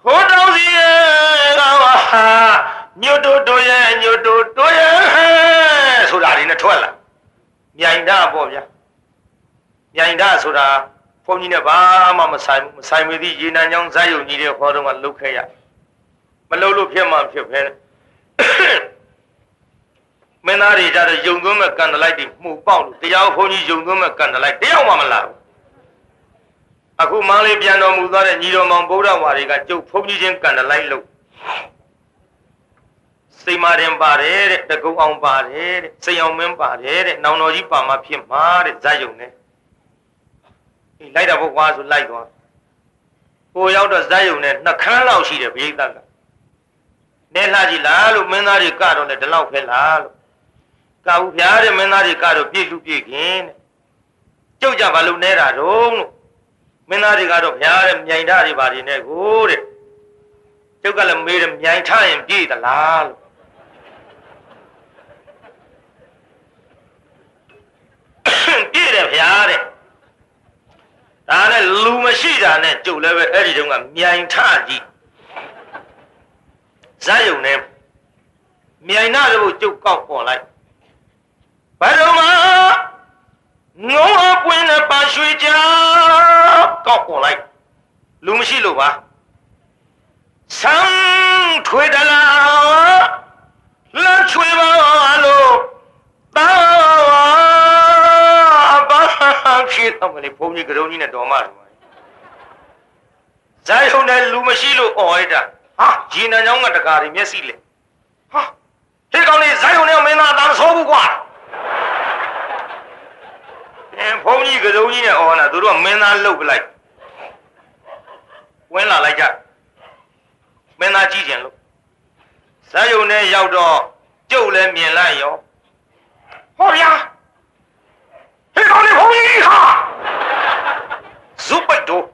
ဟိုတောင်းစီရဲ့ကောင်ဟာညွတ်တို့တို့ရဲ့ညွတ်တို့တို့ရဲ့ဆိုတာဒီနဲ့ထွက်လာမြိုင်တာပေါ့ဗျာမြိုင်တာဆိုတာဘုန်းကြီးနဲ့ဘာမှမဆိုင်ဘူးမဆိုင်မသိရေနံကြောင့်ဇာတ်ယုံကြီးတွေခေါ်တော့မှလုတ်ခဲ့ရ မလုတ်လို့ဖြစ်မှဖြစ်ဖဲမင်းသားတွေကြတော့ယုံသွင်းမဲ့ကန်တလိုက်တွေမှုပေါက်လို့တရားဘုန်းကြီးယုံသွင်းမဲ့ကန်တလိုက်တယောက်မှမလာဘူးအခုမန်းလေးပြန်တော်မူသွားတဲ့ညီတော်မောင်ဗုဒ္ဓဝါရီကကျုပ်ဖုန်းကြီးချင်းကန်တလိုက်လို့စိတ်မာရင်ပါတယ်တဲ့တကုံအောင်ပါတယ်တဲ့စိတ်အောင်မင်းပါတယ်တဲ့နောင်တော်ကြီးပါမဖြစ်မှာတဲ့ဇာတ်ယုံနဲ့အေးလိုက်တာဘုကွာဆိုလိုက်သွားကိုရောက်တော့ဇာတ်ယုံနဲ့နှစ်ခမ်းလောက်ရှိတယ်ဘိသိက်က နဲလှကြည့်လားလို့မင်းသားတွေကတော့လည်းဒီလောက်ပဲလားလို့ကာဘူးဖျားတဲ့မင်းသားတွေကတော့ပြည့်လူပြည့်ခင်တဲ့ကျုပ်ကြဘာလို့နဲတာတော့လို့မင်းသားတွေကတော့ဖျားတဲ့မြိုင်ဓာတွေဘာတွေနဲ့ကိုတဲ့ကျုပ်ကလည်းမေးတယ်မြိုင်ထရင်ပြည့်သလားလို့ပြည့်တယ်ဖျားတဲ့ဒါနဲ့လူမရှိတာနဲ့ကျုပ်လည်းပဲအဲ့ဒီတုန်းကမြိုင်ထကြည့် ဇာယုံနဲ့မြိုင်နာတို့ကျုပ်ကောက်ပေါ်လိုက်ဘာလို့မငုံအပွင့်နဲ့ပါရွှေကြကောက်ပေါ်လိုက်လူမရှိလို့ပါဆန်းထွေတလားလမ်းချွေပါလို့တာဘာဖြစ်တော့မလဲဘုန်းကြီးကရုံးကြီးနဲ့တော်မတော်ဇာယုံနဲ့လူမရှိလို့អော်ရတာ ဟာဂျင်းနံကြောင်းကတကားတွေမျက်စိလေဟာဟေးကောင်လေးဇာယုံနဲ့မင်းသားအသာမဆိုးဘူးကွာအဲဘုန်းကြီးကစုံကြီးနဲ့អော်လာသူတို့ကမင်းသားလှုပ်ပလိုက်ဝင်လာလိုက်ကြမင်းသားကြည့်ကြလို့ဇာယုံနဲ့ရောက်တော့ကျုပ်လည်းမြင်လိုက်ရောဟောဗျာဟေးကောင်လေးဘုန်းကြီးဟာဇုပိတ်တော့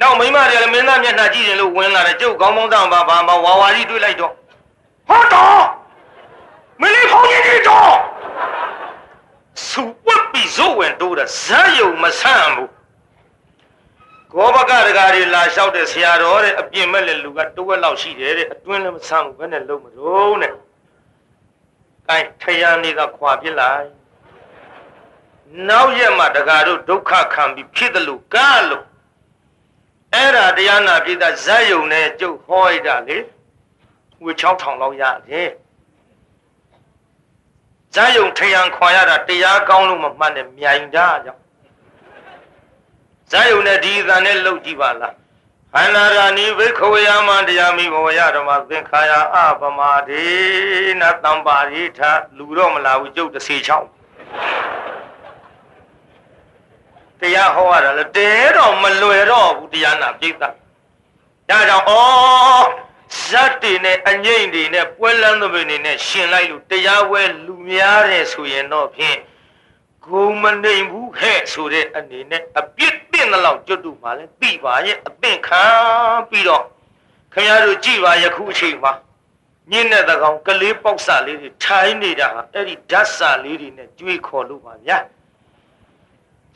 နောက်မိမတွေလည်းမင်းသားမျက်နှာကြည့်ရင်လို့ဝင်လာတယ်ကျုပ်ကောင်းကောင်းတောင်ပါပါမဝါဝါကြီးတွေးလိုက်တော့ဟောတော့မင်းလေးဘုန်းကြီးကြီးတော့စူဝတ်ပြီးဇိုးဝင်တိုးတာဇာယုံမဆန့်ဘူးကောဘကတကားတွေလာလျှောက်တဲ့ဆရာတော်တဲ့အပြင်မဲ့လည်းလူကတဝက်လောက်ရှိတယ်တဲ့အတွင်းလည်းမဆန့်ဘူးဘယ်နဲ့လုံးမလို့တဲ့အဲထရန်နေကခွာပြစ်လိုက်နောက်ရက်မှတကားတို့ဒုက္ခခံပြီးဖြစ်တယ်လို့ကားလို့ အဲ့ဒါတရားနာပြည်သားဇက်ယုံနဲ့ကျုပ်ဟောရတာလေဝေ6000လောက်ရတယ်ဇာယုံထယံခွာရတာတရားကောင်းလို့မမှတ်နဲ့မြိုင်တာကြောင့်ဇာယုံနဲ့ဒီအတန်နဲ့လှုပ်ကြည့်ပါလားဟန္နာရာနိဘိခဝေယမတရားမိဘဝရဓမ္မသင်္ခါရအပမဒေနတံပါရိထလူတော့မလာဘူးကျုပ်တစ်စီချောင်း တရားဟောရတာလေတဲတော့မလွယ်တော့ဘူးတရားနာပြိဿဒါကြောင့်ဩဇတ်တွေနဲ့အငိမ့်တွေနဲ့ပွဲလန်းသဘင်တွေနဲ့ရှင်လိုက်လို့တရားဝဲလူများတယ်ဆိုရင်တော့ဖြင့်ဂုံမနေဘူးဟဲ့ဆိုတဲ့အနေနဲ့အပြစ်တင်တဲ့လောက်ကျွတ်တူပါလဲသိပါရဲ့အသင်ခံပြီးတော့ခင်ဗျားတို့ကြည်ပါယခုအချိန်မှာညင်းတဲ့ကောင်ကလေးပေါက်စလေးတွေထိုင်းနေတာဟာအဲ့ဒီဓာတ်စာလေးတွေနဲ့ကြွေးခေါ်လို့ပါဗျာ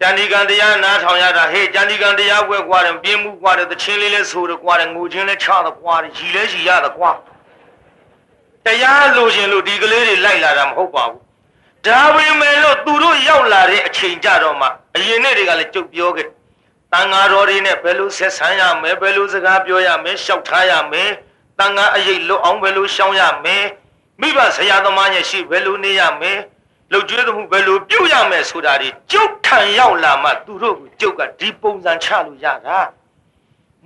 ကျန်ဒီကံတရားနားထောင်ရတာဟေးကျန်ဒီကံတရားပွဲကွာတယ်ပြင်းမှုကွာတယ်သချင်းလေးလဲဆိုတယ်ကွာတယ်ငိုချင်းလဲချတယ်ကွာတယ်ရီလဲရီရတယ်ကွာတရားလိုချင်လို့ဒီကလေးတွေလိုက်လာတာမဟုတ်ပါဘူးဒါပေမဲ့လို့သူတို့ရောက်လာတဲ့အချိန်ကြတော့မှအရင်နေ့တွေကလည်းကြုတ်ပြောခဲ့တန်ဃာတော်တွေနဲ့ဘယ်လိုဆက်ဆံရမယ်ဘယ်လိုစကားပြောရမယ်ရှောက်ထားရမယ်တန်ဃာအရေးလွတ်အောင်ဘယ်လိုရှောင်းရမယ်မိဘဆရာသမားရဲ့ရှိဘယ်လိုနေရမယ် လှုပ်ကြွေးမှုဘယ်လိုပြုတ်ရမယ်ဆိုတာဒီကျုပ်ထံရောက်လာမှသူတို့ကိုကျုပ်ကဒီပုံစံချလို့ရတာ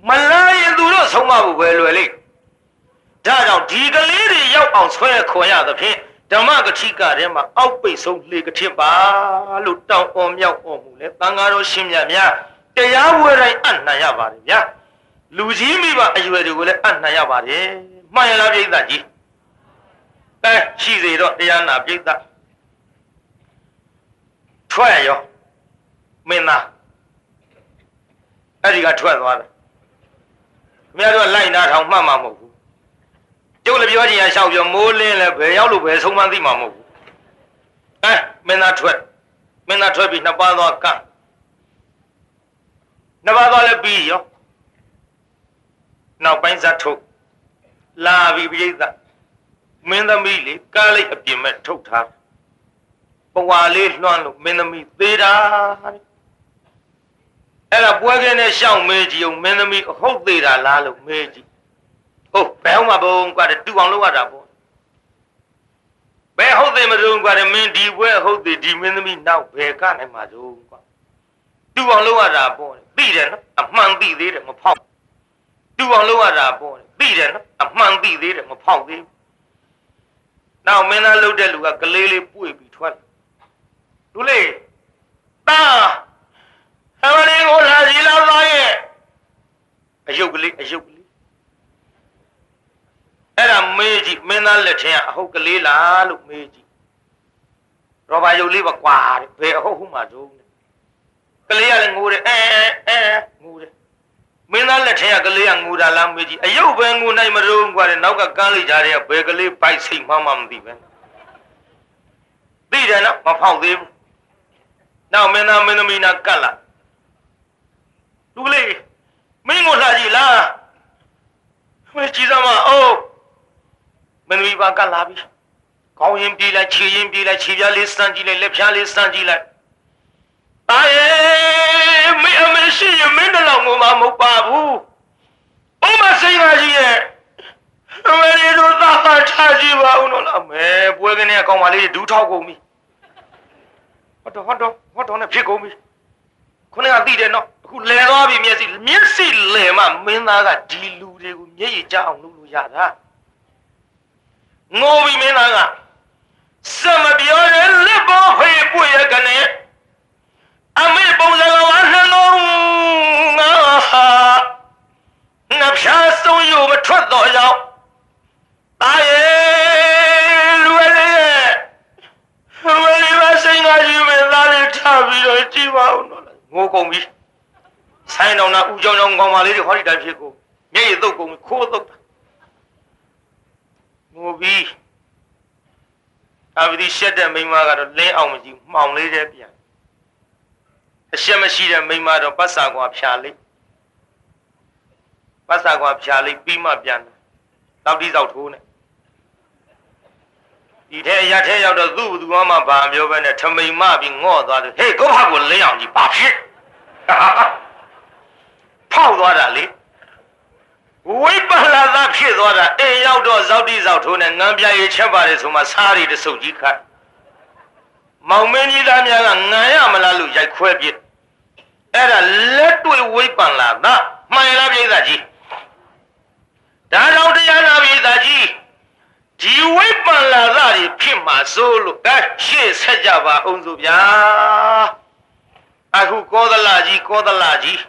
မလာရင်သူတို့ဆုံးမဖို့ပဲလွယ်လိမ့်ဒါကြောင့်ဒီကလေးတွေရောက်အောင်ဆွဲခွန်ရသဖြင့်ဓမ္မဂတိကထဲမှာအောက်ပိတ်ဆုံးလေကထစ်ပါလို့တောင်းအောင်မြောက်အောင်မူလဲတန်ဃာတော်ရှင်မြတ်များတရားဝဲတိုင်းအနှံ့ရပါတယ်ဗျာလူကြီးမိဘအရွယ်တွေကိုလည်းအနှံ့ရပါတယ်မှန်ရလားပြိဿကြီးအဲရှိစေတော့တရားနာပြိဿ ထွက်ရောမင်းသားအဲ့ဒီကထွက်သွားတယ်ခင်ဗျားတို့လိုက်နာထောင်မှတ်မှာမဟုတ်ဘူးကျုပ်လည်းပြောချင်ရရှောက်ပြောမိုးလင်းလည်းဘယ်ရောက်လို့ဘယ်ဆုံးမသိမှာမဟုတ်ဘူးအဲမင်းသားထွက်မင်းသားထွက်ပြီးနှစ်ပါးသွားကန့်နှစ်ပါးသွားလည်းပြီးရောနောက်ပိုင်းဇတ်ထုတ်လာပြီးပြိဿမင်းသမီးလေကားလိုက်အပြင်မဲ့ထုတ်ထား ပဝါလေးလွှမ်းလို့မင်းသမီးသေးတာတဲ့အဲ့ဒါပွဲကင်းနဲ့ရှောင်းမေးကြည့်အောင်မင်းသမီးအဟုတ်သေးတာလားလို့မေးကြည့်ဟုတ်ဘယ်ဟုတ်မှာဘုံကွာတူအောင်လုပ်ရတာပေါ့ဘယ်ဟုတ်သေးမလို့ကွာမင်းဒီပွဲဟုတ်သေးဒီမင်းသမီးနောက်ဘယ်ကနိုင်မှာတော့ကွာတူအောင်လုပ်ရတာပေါ့သိတယ်နော်အမှန်သိသေးတယ်မဖောက်တူအောင်လုပ်ရတာပေါ့သိတယ်နော်အမှန်သိသေးတယ်မဖောက်သေးဘူးနောက်မင်းသားလှုပ်တဲ့လူကကလေးလေးပွေပြီးထွက်လာ လူလေးတာအမလေးကိုလာစီလာသားရဲ့အယုတ်ကလေးအယုတ်ကလေးအဲ့ဒါမေးကြည့်မင်းသားလက်ထင်ကအဟုတ်ကလေးလားလို့မေးကြည့်ရောဘာယုတ်လေးပါကွာတဲ့ဘယ်အဟုတ်ဟုမှတုံးတဲ့ကလေးကလည်းငိုတယ်အဲအဲငိုတယ်မင်းသားလက်ထင်ကကလေးကငိုတာလားမေးကြည့်အယုတ်ပဲငိုနိုင်မလို့ကွာတဲ့နောက်ကကန်းလိုက်ကြတဲ့ဘယ်ကလေးပိုက်စိတ်မှမှမသိပဲသိတယ်နော်မဖောက်သေးဘူး နောက်မင်းသားမင်းသမီးနာကတ်လာလူကလေးမင်းကိုလှကြည့်လားမင်းကြည့်စမ်းမအိုးမင်းသမီးပါကတ်လာပြီခေါင်းရင်ပြေးလိုက်ခြေရင်ပြေးလိုက်ခြေပြားလေးစမ်းကြည့်လိုက်လက်ဖြားလေးစမ်းကြည့်လိုက်တာရဲ့မင်းအမရှိရင်မင်းတလောင်ကိုမှမဟုတ်ပါဘူးဘုမစိတ်ကကြီးရဲ့အမေရီတို့သာထားကြည့်ပါဦးနော်လားမဲပွဲကနေအကောင်မလေးဒူးထောက်ကုန်ပြီ ဟောတော့ဟောတော့ဟောတော့နဲ့ဖြစ်ကုန်ပြီခုနကသိတယ်နော်အခုလဲသွားပြီမျက်စိမျက်စိလဲမှမင်းသားကဒီလူတွေကိုမျက်ရည်ကျအောင်လုပ်လို့ရတာငိုပြီမင်းသားကစမပြောတဲ့လက်ပေါ်ဖေးပွေရကနေအမေပုံစံကဝါနှလုံးငါဟာနှဖြားဆုံးယူမထွက်တော့ရောက်တာရဲ့လူလေးဝယ်လေးပါစိန်ကကြီးမင်း သားလေးထားပြီးတော့ကြည့်ပါဦးနော်ငိုကုန်ပြီဆိုင်တော်နာဦးကြောင်ကြောင်ကောင်မလေးတွေဟောဒီတိုင်းဖြစ်ကိုမျက်ရည်သုတ်ကုန်ခိုးသုတ်တာငိုပြီအဘိဓိရှက်တဲ့မိန်းမကတော့လင်းအောင်မကြည့်မှောင်လေးတဲ့ပြန်အရှက်မရှိတဲ့မိန်းမတော့ပတ်စာကွာဖြာလေးပတ်စာကွာဖြာလေးပြီးမှပြန်တယ်တောက်တိတောက်ထိုးနဲ့ ဒီထဲရထဲရောက်တော့သူ့ဘသူမှဘာမျိုးပဲနဲ့ထမိန်မပြီးငော့သွားတယ်ဟေးကိုဖကိုလင်းအောင်ကြီးဘာဖြစ်ဖောက်သွားတာလေဝိပလာသဖြစ်သွားတာအိမ်ရောက်တော့ဇောက်တိဇောက်ထိုးနဲ့ငံပြရေးချက်ပါတယ်ဆိုမှစားရီတဆုပ်ကြီးခတ်မောင်မင်းကြီးသားများကငံရမလားလို့ရိုက်ခွဲပြစ်အဲ့ဒါလက်တွေ့ဝိပလာသမှန်ရလားပြိဿကြီးဒါတော့တရားနာပြိဿကြီး ဒီဝိပန်လာသတွေဖြစ်မှာစိုးလို့အဲရှေ့ဆက်ကြပါအောင်စို့ဗျာအခုကောသလကြီးကောသလကြီး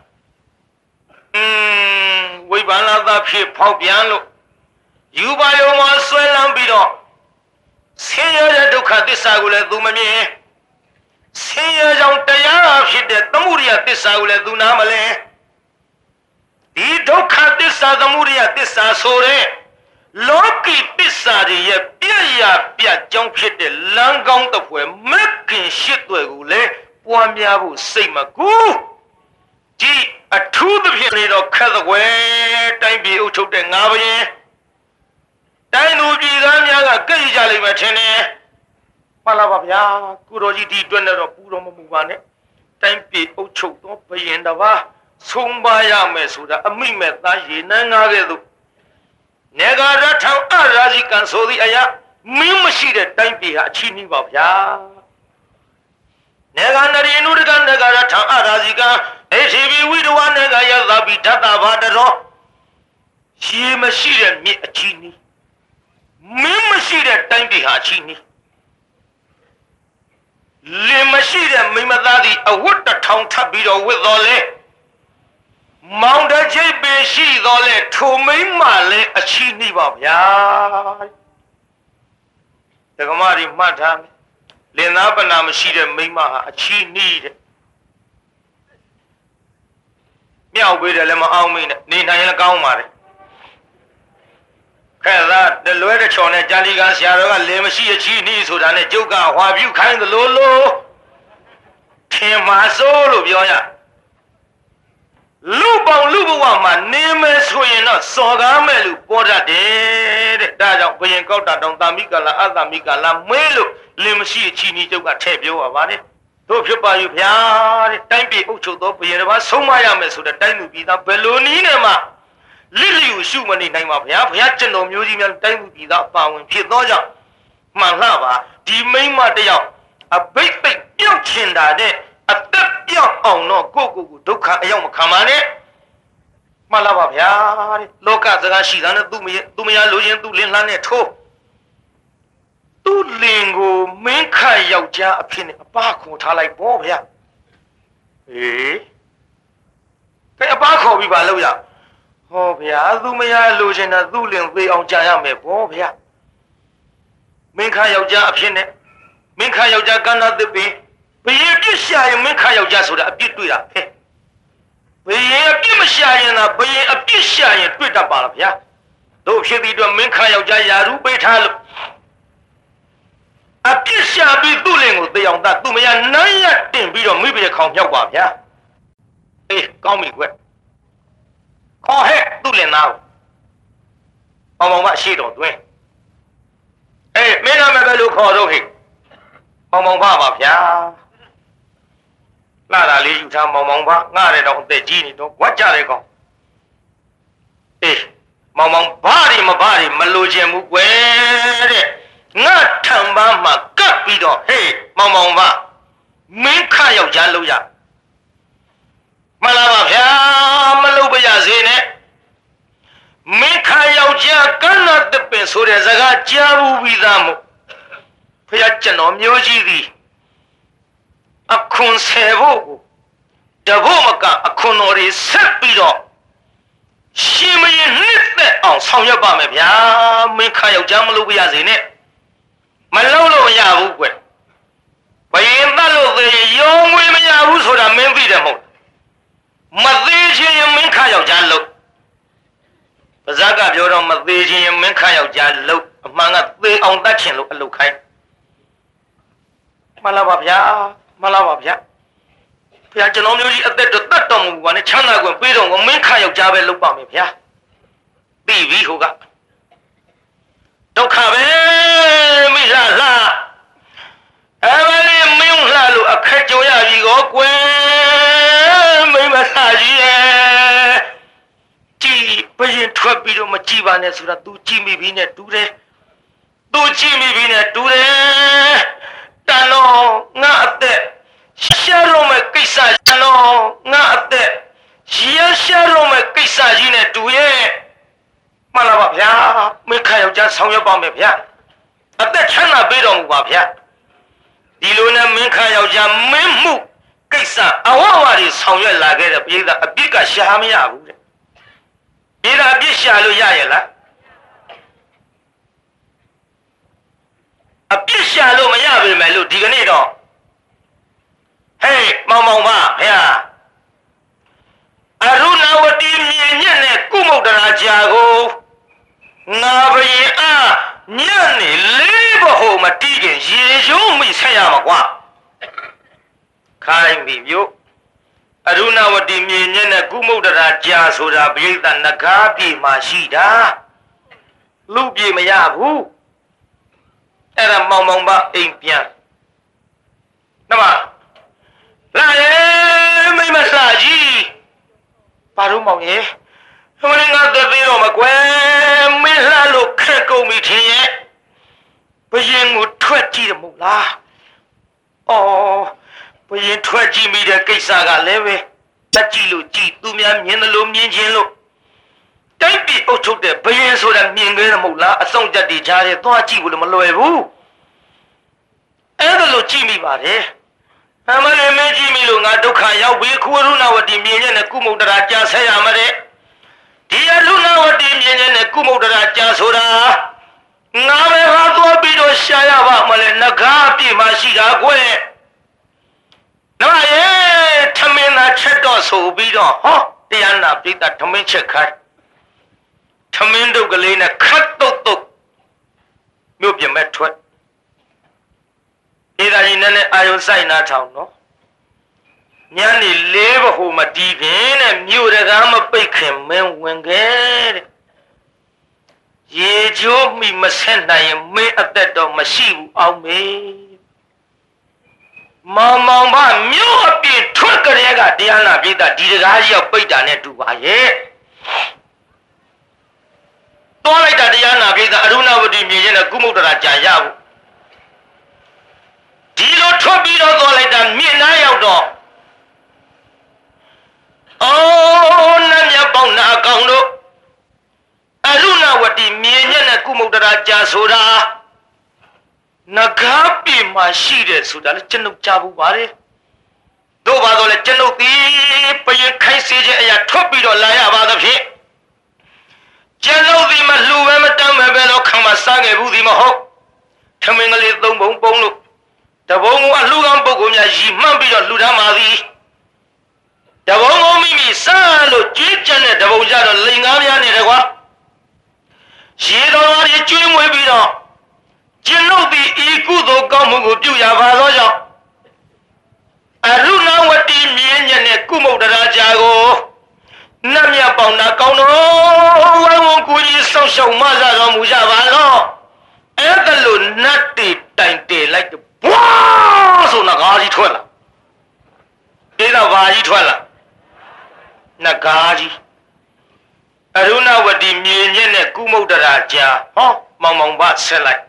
อืมဝိပန်လာသဖြစ်ဖောက်ပြန်လို့ယူပါယုံမှာဆွဲလန်းပြီးတော့ဆင်းရဲတဲ့ဒုက္ခသစ္စာကိုလည်းသူမမြင်ဆင်းရဲကြောင့်တရားဖြစ်တဲ့သမှုရိယသစ္စာကိုလည်းသူနားမလဲဒီဒုက္ခသစ္စာသမှုရိယသစ္စာဆိုတဲ့ လောကီပစ္စာတွေရဲ့ပြည့်ရပြတ်ကြောင်းဖြစ်တဲ့လမ်းကောင်းတစ်ဖွဲမက်ခင်ရှစ်တွေကိုလည်းပွားများဖို့စိတ်မကူဒီအထူးသဖြင့်နေတော့ခက်သကွယ်တိုင်းပြည်အုပ်ချုပ်တဲ့ငါဘရင်တိုင်းသူပြည်သားများကကြိတ်ကြလိမ့်မယ်ထင်တယ်မှန်လားပါဗျာကုတော်ကြီးဒီအတွက်နဲ့တော့ပူတော်မမူပါနဲ့တိုင်းပြည်အုပ်ချုပ်သောဘရင်တစ်ပါးဆုံးပါရမယ်ဆိုတာအမိမဲ့သားရေနန်းငါးကဲ့သို့ နေဂရထံအရာဇိကံဆိုသည့်အရာမင်းမရှိတဲ့တိုင်းပြည်ဟာအချီးနှီးပါဗျာနေကနရိနုဒကနဂရထံအရာဇိကအေရှိဘီဝိတဝနေကယသပိဓတ္တဘာတရောရှည်မရှိတဲ့မြစ်အချီးနှီးမင်းမရှိတဲ့တိုင်းပြည်ဟာအချီးနှီးလင်မရှိတဲ့မိမသားသည်အဝတ်တစ်ထောင်ထပ်ပြီးတော့ဝတ်တော်လဲ မောင်တချိတ်ပင်ရှိတော်လဲထိုမိမ့်မှလည်းအချီးနှီးပါဗျာတက္ကမတွေမှတ်ထားမယ်လင်သားပနာမရှိတဲ့မိမဟာအချီးနှီးတဲ့မြောက်ပေးတယ်လည်းမအောင်မင်းနဲ့နေနိုင်ရင်ကောင်းပါတယ်ခဲသာတလွဲတချော်နဲ့ကြာလီကဆရာတော်ကလင်မရှိအချီးနှီးဆိုတာနဲ့ကျုပ်ကဟွာပြုခိုင်းသလိုလိုထင်မှာစိုးလို့ပြောရ လူပေါင်းလူဘဝမှာနေမယ်ဆိုရင်တော့စော်ကားမဲ့လူပေါ်တတ်တယ်တဲ့ဒါကြောင့်ဘယင်ကောက်တာတောင်တာမိကလာအတာမိကလာမွေးလို့လင်မရှိအချီးနှီးကျုပ်ကထည့်ပြောပါပါတယ်တို့ဖြစ်ပါอยู่ဗျာတဲ့တိုင်းပြည်အုပ်ချုပ်သောဘယင်တစ်ပါးဆုံးမရမယ်ဆိုတဲ့တိုင်းလူပြည်သားဘယ်လိုနည်းနဲ့မှလိလျူရှုမနေနိုင်ပါဗျာဘုရားကျွန်တော်မျိုးကြီးများတိုင်းလူပြည်သားပါဝင်ဖြစ်သောကြောင့်မှန်လှပါဒီမိမ့်မတယောက်အဘိတ်ပိတ်ပြုတ်ချင်တာတဲ့ အသက်ပြောက်အောင်တော့ကိုယ့်ကိုယ်ကိုဒုက္ခအရောက်မခံပါနဲ့မှန်လားပါဗျာတဲ့လောကစကားရှိတာနဲ့သူ့မရသူ့မရလိုချင်သူ့လင်းလှမ်းနဲ့ထိုးသူ့လင်ကိုမင်းခတ်ယောက်ျားအဖြစ်နဲ့အပခေါ်ထားလိုက်ပေါ့ဗျာဟေးကဲအပခေါ်ပြီးပါလို့ရဟောဗျာသူ့မရလိုချင်တာသူ့လင်သေးအောင်ကြာရမယ်ပေါ့ဗျာမင်းခတ်ယောက်ျားအဖြစ်နဲ့မင်းခတ်ယောက်ျားကန္နာသစ်ပင် ဘယင်ပြစ်ရှာရင်မင်းခါယောက်ျားဆိုတာအပြစ်တွေ့တာဟဲ့ဘယင်အပြစ်မရှာရင်သာဘယင်အပြစ်ရှာရင်တွေ့တတ်ပါလားဗျာတို့ဖြစ်ပြီးတော့မင်းခါယောက်ျားယာရုပေးထားလို့အပြစ်ရှာပြီးသူ့လင်ကိုသေအောင်တတ်သူ့မယားနမ်းရတင်ပြီးတော့မိဘခေါင်မြောက်ပါဗျာအေးကောင်းပြီကွခေါ်ဟဲ့သူ့လင်သားကိုပေါင်ပေါင်မရှိတော်သွင်းအေးမင်းနာမည်ပဲလို့ခေါ်တော့ဟဲ့ပေါင်ပေါင်ဖပါဗျာ လာတာလေးယူထားမောင်မောင်ဖငှရဲတော့အသက်ကြီးနေတော့ဝတ်ကြတယ်ကောင်အေးမောင်မောင်ဘာတွေမဘာတွေမလိုချင်ဘူးကွယ်တဲ့ငါထံပန်းမှာကပ်ပြီးတော့ဟေးမောင်မောင်ဖမင်းခယောက်ျားလို့ရမလားပါဗျာမလုပ်ပါရစေနဲ့မင်းခယောက်ျားကန်းနာတပင်ဆိုတဲ့စကားကြားဘူးပြီးသားမို့ဖះကျွန်တော်မျိုးကြီးသည် အခွန်ဆယ်ဖို့ကိုတဖို့မကအခွန်တော်တွေဆက်ပြီးတော့ရှင်မင်းနှစ်သက်အောင်ဆောင်ရွက်ပါမယ်ဗျာမင်းခါယောက်ျားမလုပ်ပြရစေနဲ့မလုပ်လို့မရဘူးကွဘယင်တတ်လို့သေရောငွေမရဘူးဆိုတာမင်းသိတယ်မဟုတ်မသေးခြင်းရင်မင်းခါယောက်ျားလုပ်ပါဇက်ကပြောတော့မသေးခြင်းရင်မင်းခါယောက်ျားလုပ်အမှန်ကသေအောင်တတ်ချင်လို့အလုပ်ခိုင်းမှန်လားပါဗျာ မှန်လားပါဗျာဘုရားကျွန်တော်မျိုးကြီးအသက်တော့တတ်တော်မူပါနဲ့ချမ်းသာကွယ်ပေးတော်ကိုမင်းခယောက်ျားပဲလုပ်ပါမယ်ဗျာပြီးပြီဟိုကဒုက္ခပဲမိလှလှအဲ့မလေးမင်းလှလို့အခက်ကြုံရပြီကောကွယ်မိမဆာကြီးရဲ့ကြည်ဘရင်ထွက်ပြီးတော့မကြည်ပါနဲ့ဆိုတာ तू ကြည်မိပြီနဲ့တူတယ် तू ကြည်မိပြီနဲ့တူတယ် တန်တော့ငါအသက်ရှာလို့မဲ့ကိစ္စတန်တော့ငါအသက်ရရှာလို့မဲ့ကိစ္စကြီးနဲ့တူရဲ့မှန်လားပါဗျာမိခါယောက်ျားဆောင်ရွက်ပါမယ်ဗျာအသက်ချမ်းသာပေးတော်မူပါဗျာဒီလိုနဲ့မင်းခါယောက်ျားမင်းမှုကိစ္စအဝဝတွေဆောင်ရွက်လာခဲ့တဲ့ပြည်သားအပြစ်ကရှာမရဘူးတဲ့ပြည်သားအပြစ်ရှာလို့ရရဲ့လား အပြစ်ရှာလို့မရပေမဲ့လို့ဒီကနေ့တော့ဟေးမောင်မောင်ပါဗျာအရုဏဝတီမြေညက်နဲ့ကုမုတ်တရာကြာကိုငါဘယင်အားညနေလေးဘဟုမတီးခင်ရေရုံးမိဆက်ရမှာကွာခိုင်းပြီမြို့အရုဏဝတီမြေညက်နဲ့ကုမုတ်တရာကြာဆိုတာပြိဿနဂါးပြေမှာရှိတာလူပြေမရဘူး အဲ့ဒါမောင်မောင်ပါအိမ်ပြန်နမလာရဲမိမစာကြီးဘာလို့မောင်ရဲ့မင်းငါတသေးတော့မကွယ်မင်းလှလို့ခက်ကုန်ပြီထင်ရဲ့ဘယင်ကိုထွက်ကြည့်တယ်မဟုတ်လားအော်ဘယင်ထွက်ကြည့်မိတဲ့ကိစ္စကလည်းပဲတက်ကြည့်လို့ကြည့်သူများမြင်တယ်လို့မြင်ချင်းလို့ တိုက်ပြီးအုပ်ချုပ်တဲ့ဘယင်ဆိုတာမြင်ခဲ့တယ်မဟုတ်လားအဆောင်ကြက်တွေကြားထဲသွားကြည့်ဖို့လည်းမလွယ်ဘူးအဲ့ဒါလို့ကြည့်မိပါတယ်အမလေးမင်းကြည့်မိလို့ငါဒုက္ခရောက်ပြီခုရုဏဝတီမြင်ရတဲ့ကုမုဒ္ဒရာကြာဆက်ရမှာတဲ့ဒီအရုဏဝတီမြင်ရတဲ့ကုမုဒ္ဒရာကြာဆိုတာငါပဲဟာသွားပြီးတော့ရှာရပါမလဲငကားပြည့်မှရှိတာကွယ်နော်ရေထမင်းသာချက်တော့ဆိုပြီးတော့ဟောတရားနာပိဋကထမင်းချက်ခိုင်း ထမင်းတုပ်ကလေးနဲ့ခတ်တုတ်တုတ်မြို့ပြင်မဲ့ထွက်ဧဒါကြီးနဲ့နဲ့အာယုစိုက်နာထောင်နော်ညနေလေးဘဟုမတီးခင်တဲ့မြို့တကားမပိတ်ခင်မင်းဝင်ခဲ့တဲ့ရေချိုးမိမဆက်နိုင်ရင်မင်းအသက်တော့မရှိဘူးအောင်မေမောင်မောင်မမြို့အပြင်ထွက်ကြတဲ့ကတရားနာပိဋကဒီတကားကြီးရောက်ပိတ်တာနဲ့တူပါရဲ့ တွားလိုက်တာတရားနာပိဋကအရုဏဝတီမြင်ရင်လည်းကုမုဒ္ဒရာကြာရဘူးဒီလိုထွက်ပြီးတော့သွားလိုက်တာမြင့်နားရောက်တော့အော်နတ်မြတ်ပေါင်းနာအကောင်တို့အရုဏဝတီမြင်ညက်နဲ့ကုမုဒ္ဒရာကြာဆိုတာနဂါပြေမှာရှိတယ်ဆိုတာလည်းကျွန်ုပ်ကြားဘူးပါတယ်တို့ပါတော့လေကျွန်ုပ်ဒီပရင်ခိုင်းစေခြင်းအရာထွက်ပြီးတော့လာရပါသဖြင့် ကျွန်ုပ်ဒီမလှူပဲမတမ်းပဲပဲတော့ခံမစားခဲ့ဘူးဒီမဟုတ်ထမင်းကလေးသုံးပုံပုံလို့တဘုံကအလှူကောင်းပုဂ္ဂိုလ်များရီမှန်းပြီးတော့လှူထားပါသည်တဘုံကိုမိမိစားလို့ကြွေးကြတဲ့တဘုံကြတော့လိန်ကားများနေတယ်ကွာရေတော်ရီကျွေးမွေးပြီးတော့ကျင့်လို့ဒီဤကုသိုလ်ကောင်းမှုကိုပြုရပါသောကြောင့်အရုဏဝတီမြင်းညက်နဲ့ကုမုဒ္ဒရာကြာကို နတ်မြတ်ပေါင်းနာကောင်းတော်ဝိုင်းဝန်းကိုကြီးဆောက်ရှောက်မဆတော်မူကြပါတော့အဲ့ဒါလို့နတ်တီတိုင်တယ်လိုက်တော့ဘွားဆိုနဂါးကြီးထွက်လာဒေသဘာကြီးထွက်လာနဂါးကြီးအရုဏဝတီမြင်းညက်နဲ့ကုမုဒ္ဒရာကြာဟောမောင်မောင်ဘဆက်လိုက်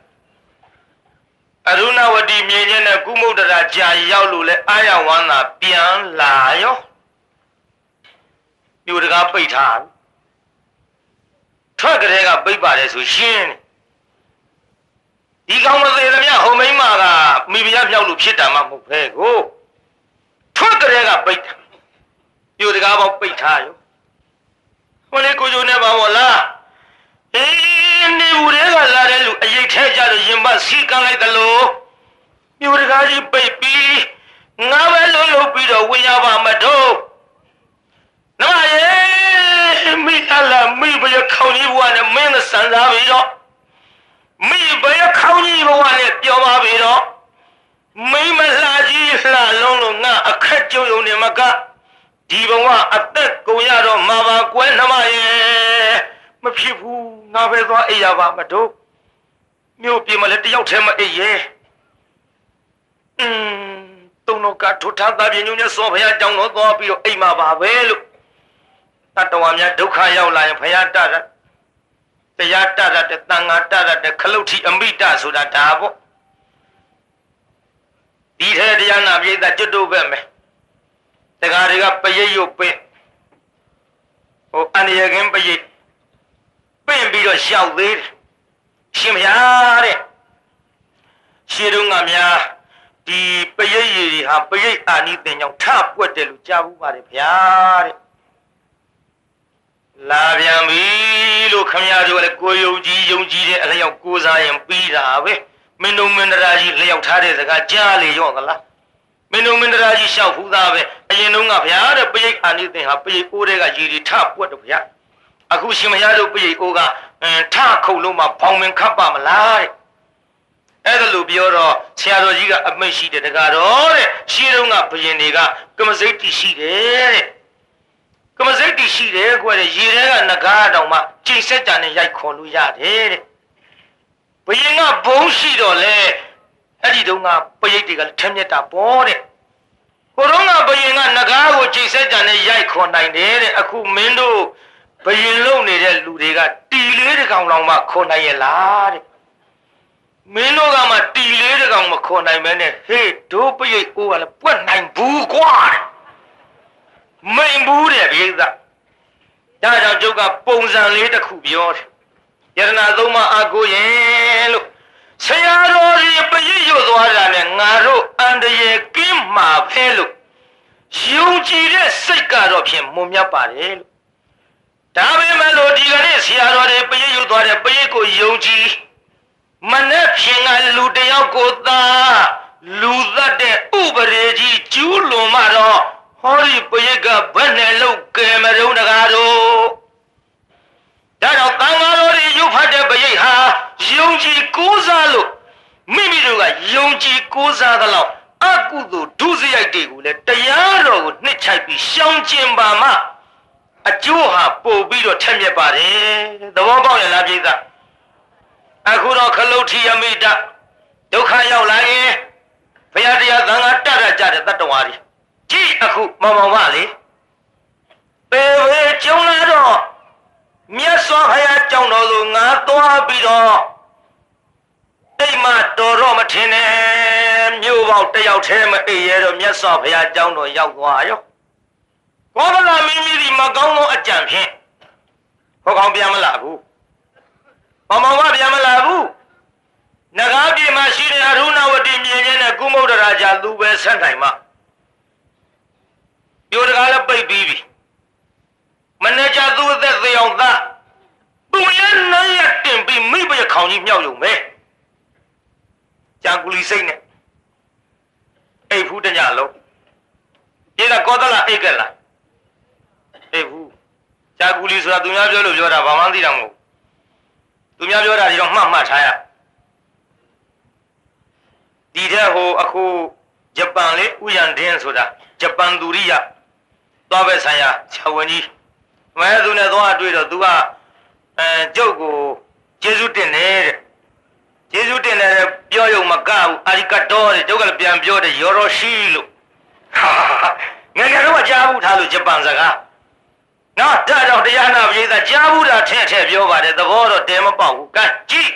အရုဏဝတီမြေချင်းနဲ့ကုမုဒ္ဒရာကြာရောက်လို့လဲအာရဝန္တာပြန်လာရော ပြူတကားပိတ်ထားထွက်ကလေးကပိတ်ပါတယ်ဆိုရှင်းဒီကောင်မသေးသမျှဟိုမိမကမိဖုရားပြောက်လို့ဖြစ်တာမှမဟုတ်ပဲကိုထွက်ကလေးကပိတ်တာပြူတကားပေါက်ပိတ်ထားရောဟိုလေကိုဂျိုနဲ့ပါဘောလားအေးနေဘူးတွေကလာတဲ့လူအရေးထဲကြလို့ရင်ပတ်စီကန်းလိုက်တယ်လို့မြို့တကားကြီးပိတ်ပြီးငါပဲလုံးလုံးပြီးတော့ဝင်ရပါမတော့ နမရေမိအလာမိဘရခေါင်းကြီးဘဝနဲ့မင်းစံစားပြီးတော့မိဘရခေါင်းကြီးဘဝနဲ့ပြောပါပြီးတော့မိမလှကြီးလှလုံးလို့ငါအခက်ကြုံုံနေမကဒီဘဝအသက်ကုန်ရတော့မှာပါကွယ်နှမရဲ့မဖြစ်ဘူးငါပဲသွားအိပ်ရပါမတို့မြို့ပြေမလဲတယောက်တည်းမအိပ်ရဲ့อืมတုံတော့ကထွထားသားပြင်းညုံနဲ့စောဖယားကြောင်းတော့သွားပြီးတော့အိမ်မှာပါပဲလို့ တတဝါများဒုက္ခရောက်လာရင်ဖယားတရတရားတရတဲ့တန်ငါတရတဲ့ခလုတ်ထီအမိတဆိုတာဒါပေါ့ဒီထဲတရားနာပြေးတာကျွတ်တို့ပဲမယ်တကားတွေကပရိတ်ရုပ်ပင်းဟိုအန္တရာယ်ကင်းပရိတ်ပင့်ပြီးတော့ရှောက်သေးတယ်ရှင်မရတဲ့ရှင်းတော့ငါများဒီပရိတ်ရည်တွေဟာပရိတ်အာနိသင်ကြောင့်ထပွက်တယ်လို့ကြားဘူးပါတယ်ဗျာတဲ့ လာပြန်ပြီလို့ခမရတို့လည်းကိုယုံကြည်ယုံကြည်တဲ့အလျောက်ကိုးစားရင်ပြီးတာပဲမင်းတို့မင်းတရာကြီးလျောက်ထားတဲ့စကားကြားလေရော့သလားမင်းတို့မင်းတရာကြီးရှောက်ဖူးသားပဲအရင်တုန်းကဗျာတဲ့ပရိတ်အာနိသင်ဟာပရိတ်အိုးတွေကရည်တွေထပွက်တော့ဗျာအခုရှင်မရတို့ပြည်အိုးကအင်းထခုတ်လုံးမှာဘောင်မင်ခတ်ပါမလားတဲ့အဲ့ဒါလို့ပြောတော့ဆရာတော်ကြီးကအမိတ်ရှိတယ်တကားတော့တဲ့ရှင်းတော့ကဘယင်တွေကကမစိတ်တီရှိတယ်တဲ့ ကမစိတ်တီရှိတယ်ကွတဲ့ရေထဲကငကားတောင်မှချိန်ဆက်ကြနဲ့ရိုက်ခေါ်လို့ရတယ်တဲ့ဘယင်ကဘုံရှိတော့လေအဲ့ဒီတုန်းကပရိတ်တွေကလည်းထက်မြက်တာပေါ့တဲ့ကိုတော့ကဘယင်ကငကားကိုချိန်ဆက်ကြနဲ့ရိုက်ခေါ်နိုင်တယ်တဲ့အခုမင်းတို့ဘယင်လုံနေတဲ့လူတွေကတီလေးတကောင်လောင်မှခေါ်နိုင်ရလားတဲ့မင်းတို့ကမှတီလေးတကောင်မခေါ်နိုင်မဲနဲ့ဟေးဒိုးပိတ်အိုးကလည်းပွက်နိုင်ဘူးကွာတဲ့ မိန်ဘူးတဲ့ပိဿဒါကြောင့်ကျုပ်ကပုံစံလေးတစ်ခုပြောတယ်ယရနာသုံးပါအကိုရင်လို့ဆရာတော်ကြီးပရိရွတ်သွားတာနဲ့ငါတို့အန္တရာယ်ကင်းမှာဖဲလို့ယုံကြည်တဲ့စိတ်ကတော့ဖြင့်မွန်မြတ်ပါတယ်လို့ဒါပေမဲ့လို့ဒီကနေ့ဆရာတော်တွေပရိရွတ်သွားတဲ့ပရိကိုယုံကြည်မနဲ့ဖြင်ကလူတယောက်ကိုသာလူသက်တဲ့ဥပဒေကြီးကျူးလွန်မှတော့ ဟောဒီပရိကဘယ်နဲ့လောက်ကဲမရုံတကားတို့ဒါတော့တန်ဃာတော်တွေရုပ်ဖတ်တဲ့ပရိဟာယုံကြည်ကိုးစားလို့မိမိတို့ကယုံကြည်ကိုးစားသလောက်အကုသိုလ်ဒုစရိုက်တွေကိုလည်းတရားတော်ကိုနှစ်ချိုက်ပြီးရှောင်ကျင်ပါမှအကျိုးဟာပို့ပြီးတော့ထက်မြက်ပါတယ်သဘောပေါက်ရလားပြိဿအခုတော့ခလုတ်ထီယမိတဒုက္ခရောက်လာရင်ဘုရားတရားသံဃာတတ်ရကြတဲ့တတ္တဝါတွေ ကြည့်အခုမောင်မောင်ပါလေပေဝေကျုံလာတော့မြတ်စွာဘုရားကြောင့်တော်သူငါသွားပြီးတော့တိတ်မတော်တော့မထင်နဲ့မြို့ပေါက်တယောက်တည်းမအိပ်ရတော့မြတ်စွာဘုရားကြောင့်တော်ရောက်သွားရောကောသလမင်းကြီးဒီမကောင်းသောအကြံဖြင့်ဟောကောင်းပြန်မလာဘူးမောင်မောင်ကပြန်မလာဘူးနဂါပြေမှာရှိတဲ့အရုဏဝတီမြင်ချင်းနဲ့ကုမုဒ္ဒရာကြာသူပဲဆက်နိုင်မှာ ပြောတကားလည်းပိတ်ပြီးပြီမနေ့ကသူ့အသက်သေအောင်သားသူရဲ့နိုင်ရတင်ပြီးမိဘရခေါင်ကြီးမြောက်ယုံပဲကြာကူလီစိတ်နဲ့အိတ်ဖူးတညလုံးပြေကကောသလအိတ်ကလားအိတ်ဖူးကြာကူလီဆိုတာသူများပြောလို့ပြောတာဘာမှမသိတာမဟုတ်သူများပြောတာဒီတော့မှတ်မှတ်ထားရဒီတဲ့ဟိုအခုဂျပန်လေးဥယျာဉ်ဒင်းဆိုတာဂျပန်သူရိယ သွားပဲဆိုင်ရာဆရာဝန်ကြီးမဲသူနဲ့သွားတွေ့တော့သူကအဲကျုပ်ကိုကျေးဇူးတင်တယ်တဲ့ကျေးဇူးတင်တယ်ပြောရုံမကဘူးအာရီကတောတဲ့ကျုပ်ကလည်းပြန်ပြောတယ်ယော်ရိုရှိလို့ငယ်ငယ်တော့ကြားဘူးထားလို့ဂျပန်စကားနော်ဒါတော့တရားနာပရိသတ်ကြားဘူးတာထဲ့ထဲ့ပြောပါတယ်သဘောတော့တဲမပေါက်ဘူးကဲကြည့်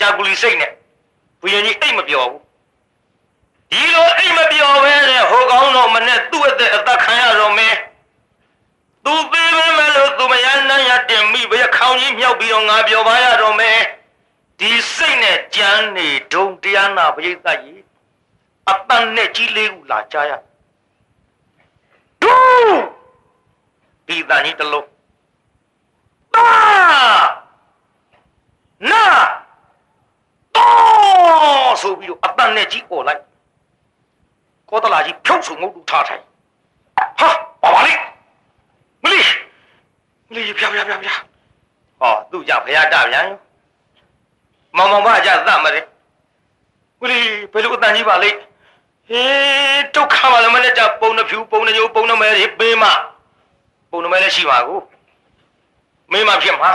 ကြာကူလီစိတ်နဲ့ဘုရင်ကြီးအိတ်မပြောဘူး ဒီလိုအိတ်မပြောပဲနဲ့ဟိုကောင်းတော့မနဲ့သူ့အသက်အသက်ခံရတော့မယ်သူသေးပဲမလို့သူမရနိုင်ရတင်မိပဲခေါင်းကြီးမြောက်ပြီးတော့ငါပြောပါရတော့မယ်ဒီစိတ်နဲ့ကြမ်းနေဒုံတရားနာပရိသတ်ကြီးအပန်းနဲ့ကြီးလေးခုလာကြားရဒူးဒီတန်ကြီးတလုံးပါနာတော့ဆိုပြီးတော့အပန်းနဲ့ကြီးអော်လိုက် ကောတလာကြီးဖြုတ်ဆုံငုတ်တူထားထိုင်ဟာပါပါလိမလီမလီပြပြပြပြဟောသူ့ကြဖရတပြန်မောင်မောင်မကြသတ်မလဲမလီဘယ်လိုအတန်ကြီးပါလိဟေးဒုက္ခပါလည်းမနဲ့ကြပုံနှဖြူပုံနှညိုပုံနှမဲတွေပေးမပုံနှမဲလည်းရှိပါကိုမင်းမဖြစ်မှာ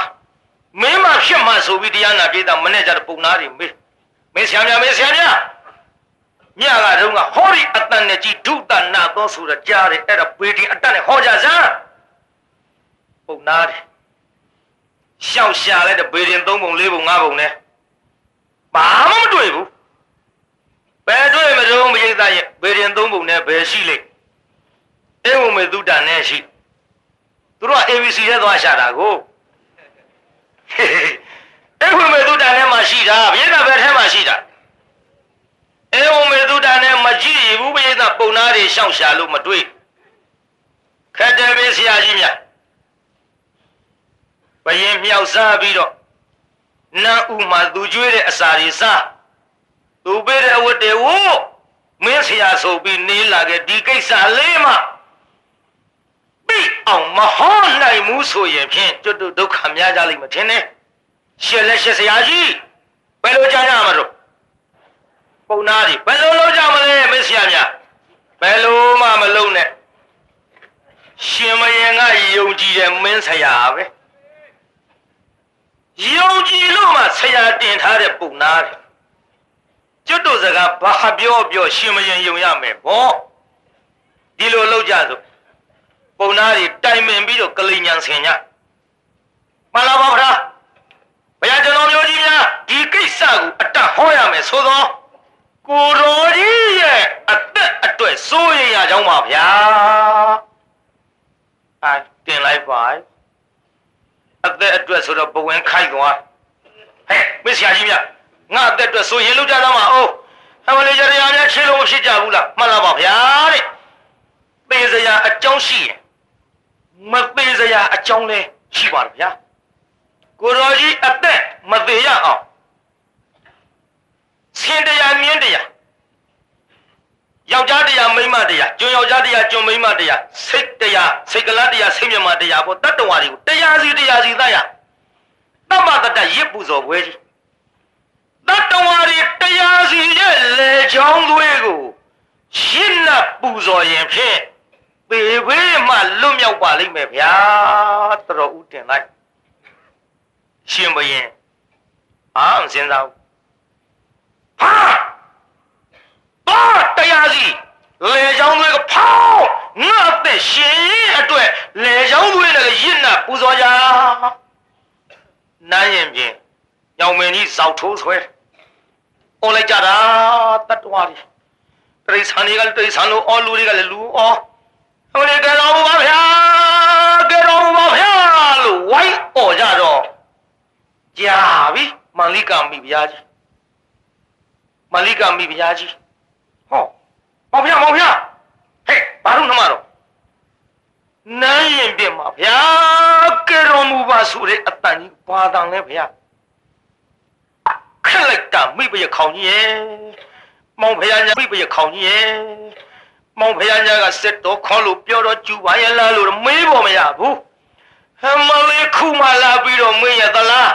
မင်းမဖြစ်မှာဆိုပြီးတရားနာပြေးတာမနဲ့ကြပုံနာတွေမေးမင်းဆရာမြမင်းဆရာမြ မြကတုန်းကဟောဒီအတန်နဲ့ကြီးဒုတနာသောဆိုတော့ကြားတယ်အဲ့ဒါပေဒီအတန်နဲ့ဟောကြစမ်းပုံနာတယ်ရှောက်ရှာလိုက်တဲ့ပေဒီ3ပုံ4ပုံ5ပုံနဲ့ဘာမှမတွေ့ဘူးဘယ်တွေ့မစုံမရိသရဲ့ပေဒီ3ပုံနဲ့ဘယ်ရှိလိမ့်အေဝမေတုတန်နဲ့ရှိသူတို့က ABC ရဲ့သွားရှာတာကိုအေဝမေတုတန်နဲ့မှရှိတာဘိဓဘယ်ထဲမှာရှိတာ အေဝမေတုတန်နဲ့မကြည့်ဘူးဘိဓပုံနာတွေရှောက်ရှာလို့မတွေ့ခက်တယ်ပဲဆရာကြီးများဘယင်မြောက်စားပြီးတော့နန်းဥမှာသူကျွေးတဲ့အစာတွေစားသူပေးတဲ့အဝတ်တွေဝို့မင်းဆရာဆိုပြီးနေလာခဲ့ဒီကိစ္စလေးမှပြီးအောင်မဟောနိုင်ဘူးဆိုရင်ဖြင့်ကျွတ်ဒုက္ခများကြလိမ့်မထင်နဲ့ရှယ်လက်ရှယ်ဆရာကြီးဘယ်လိုကြားရမှာတော့ ပုံနာတွေဘယ်လိုလုပ်ကြမလဲမင်းဆရာများဘယ်လိုမှမလုပ်နဲ့ရှင်မယင်ကယုံကြည်တဲ့မင်းဆရာပဲယုံကြည်လို့မှဆရာတင်ထားတဲ့ပုံနာတယ်ကျွတ်တို့စကားဘာပြောပြောရှင်မယင်ယုံရမယ်ဗောဒီလိုလုပ်ကြစို့ပုံနာတွေတိုင်ပင်ပြီးတော့ကလိညာဆင်ညမှန်လားပါဗျာဘဘုရားကျွန်တော်မျိုးကြီးများဒီကိစ္စကိုအတတ်ဟောရမယ်ဆိုတော့ ကိုတော်ကြီးရဲ့အသက်အတွက်စိုးရိမ်ရကြောင်းပါဗျာအဲတင်လိုက်ပါအသက်အတွက်ဆိုတော့ဘဝင်ခိုက်သွားဟဲ့မစ္စရာကြီးမြငါအသက်အတွက်စိုးရင်လောက်ကြသားမအောင်အမလေးကြရများချင်းလို့မဖြစ်ကြဘူးလားမှန်လားပါဗျာတဲ့သေစရာအကြောင်းရှိရင်မသေးစရာအကြောင်းလဲရှိပါလားဗျာကိုတော်ကြီးအသက်မသေးရအောင် ဆင်းတရားမြင်းတရားယောက်ျားတရားမိန်းမတရားကျွန်းယောက်ျားတရားကျွန်းမိန်းမတရားစိတ်တရားစိတ်ကလတရားစိတ်မြတ်မတရားပေါ့တတ္တဝါတွေကိုတရားစီတရားစီသတ်ရတမ္မတတရစ်ပူဇော်ပွဲကြီးတတ္တဝါတွေတရားစီရဲ့လေချောင်းသွေးကိုရှင်းနပူဇော်ရင်ဖြင့်ပေဘေးမှလွတ်မြောက်ပါလိမ့်မယ်ဗျာတော်ဦးတင်လိုက်ရှင်ဘရင်အာမစင်စားဘူး ဟာတော့တရားစီလေချောင်းသွေးကဖောင်းငါအသက်ရှင်ရင်အတွက်လေချောင်းသွေးနဲ့ရင့်နပူဇော်ကြနန်းရင်ဖြင့်ညောင်မင်းကြီးဇောက်ထိုးဆွဲအော်လိုက်ကြတာတတ္တဝါတွေတရိษံတွေကလည်းတရိษံလို့အော်လူတွေကလည်းလူအော်ဟိုလေကတော်ပါဗျာကတော်ပါဗျာလို့ဝိုင်းအော်ကြတော့ကြာပြီမန္လိကမိဗျာကြီး မန္လိကမိဗျာကြီးဟောမောင်ဗျာမောင်ဗျာဟဲ့ဘာလို့နှမတော့နန်းရင်ပြမှာဗျာကတော်မူပါဆိုတဲ့အတန်ကြီးဘာတန်လဲဗျာခက်လိုက်တာမိပရခေါင်ကြီးရဲ့မောင်ဖယားညာမိပရခေါင်ကြီးရဲ့မောင်ဖယားညာကစစ်တော်ခေါ်လို့ပြောတော့ကျူပါရဲ့လားလို့မေးပေါ်မရဘူးဟမလေးခုမှလာပြီးတော့မေးရသလား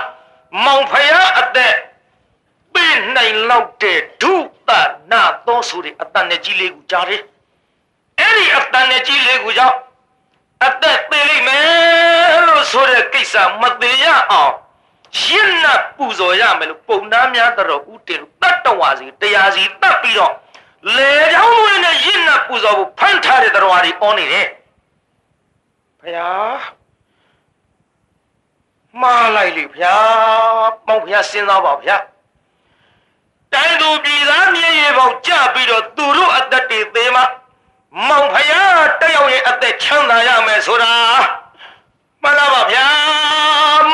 မောင်ဖယားအသက် ပြနိုင်လောက်တဲ့ဒုသနာသောဆိုတဲ့အတန်နဲ့ကြီးလေးကိုကြားတယ်အဲ့ဒီအတန်နဲ့ကြီးလေးကိုကြောင့်အသက်သေးလိမ့်မယ်လို့ဆိုတဲ့ကိစ္စမသေးရအောင်ရှင်းနပူဇော်ရမယ်လို့ပုံနာများတော်ဦးတင်တတ္တဝါစီတရားစီတတ်ပြီးတော့လေချောင်းဝင်နဲ့ရှင်းနပူဇော်ဖို့ဖန်ထားတဲ့တော်ဝါတွေအောနေတယ်ဖယားမှားလိုက်လေဗျာမောင်ဖယားစဉ်းစားပါဗျာ တိုင်းသူပြည်သားမြေရေပေါက်ကြပြီးတော့သူတို့အသက်တွေသေးမှမောင်ဖယားတယောက်ရဲ့အသက်ချမ်းသာရမယ်ဆိုတာမှန်လားပါဗျာ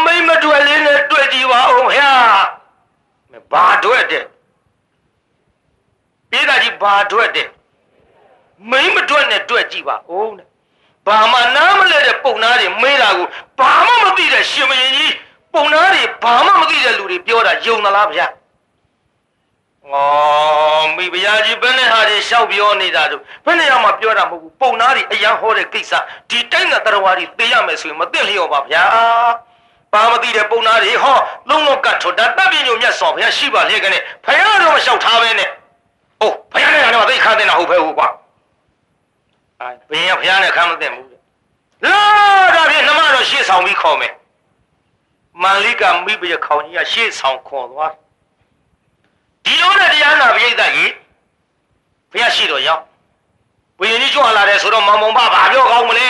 မိမတွေ့လေးနဲ့တွေ့ကြည့်ပါဦးဗျာဘာတွေ့တဲ့ပြေးတာကြီးဘာတွေ့တဲ့မိမတွေ့နဲ့တွေ့ကြည့်ပါဦးတဲ့ဘာမှနားမလဲတဲ့ပုံနာတွေမေးတာကိုဘာမှမသိတဲ့ရှင်မင်းကြီးပုံနာတွေဘာမှမသိတဲ့လူတွေပြောတာယုံသလားဗျာ ဩမိဖုရားကြီးဘယ်နဲ့ဟာတွေရှောက်ပြောနေတာတို့ဘယ်နဲ့မှပြောတာမဟုတ်ဘူးပုံနာတွေအရန်ဟောတဲ့ကိစ္စဒီတိုင်းကတရားဝါတွေသိရမယ်ဆိုရင်မသိလျော်ပါဗျာပါမသိတဲ့ပုံနာတွေဟောလုံးလုံးကတ်ထွတ်တာတပ်ပြညိုမြတ်စွာဘုရားရှိပါလျက်ကနေဖယားတော့မလျှောက်ထားပဲနဲ့အိုးဘုရားနဲ့ကတော့သိခါတဲ့နာဟုတ်ပဲဟုတ်ကွာအဲဘင်းရဘုရားနဲ့ခါမသိဘူးတဲ့လာဒါဖြင့်နှမတော့ရှေ့ဆောင်ပြီးခေါ်မယ်မန္လိကမိဘရခေါင်ကြီးကရှေ့ဆောင်ခေါ်သွား ဒီလိုနဲ့တရားနာပိဋကကြီးဘုရားရှိတော်ရောက်ဘုရင်ကြီးကြွလာတယ်ဆိုတော့မောင်မောင်ပါဘာပြောကောင်းမလဲ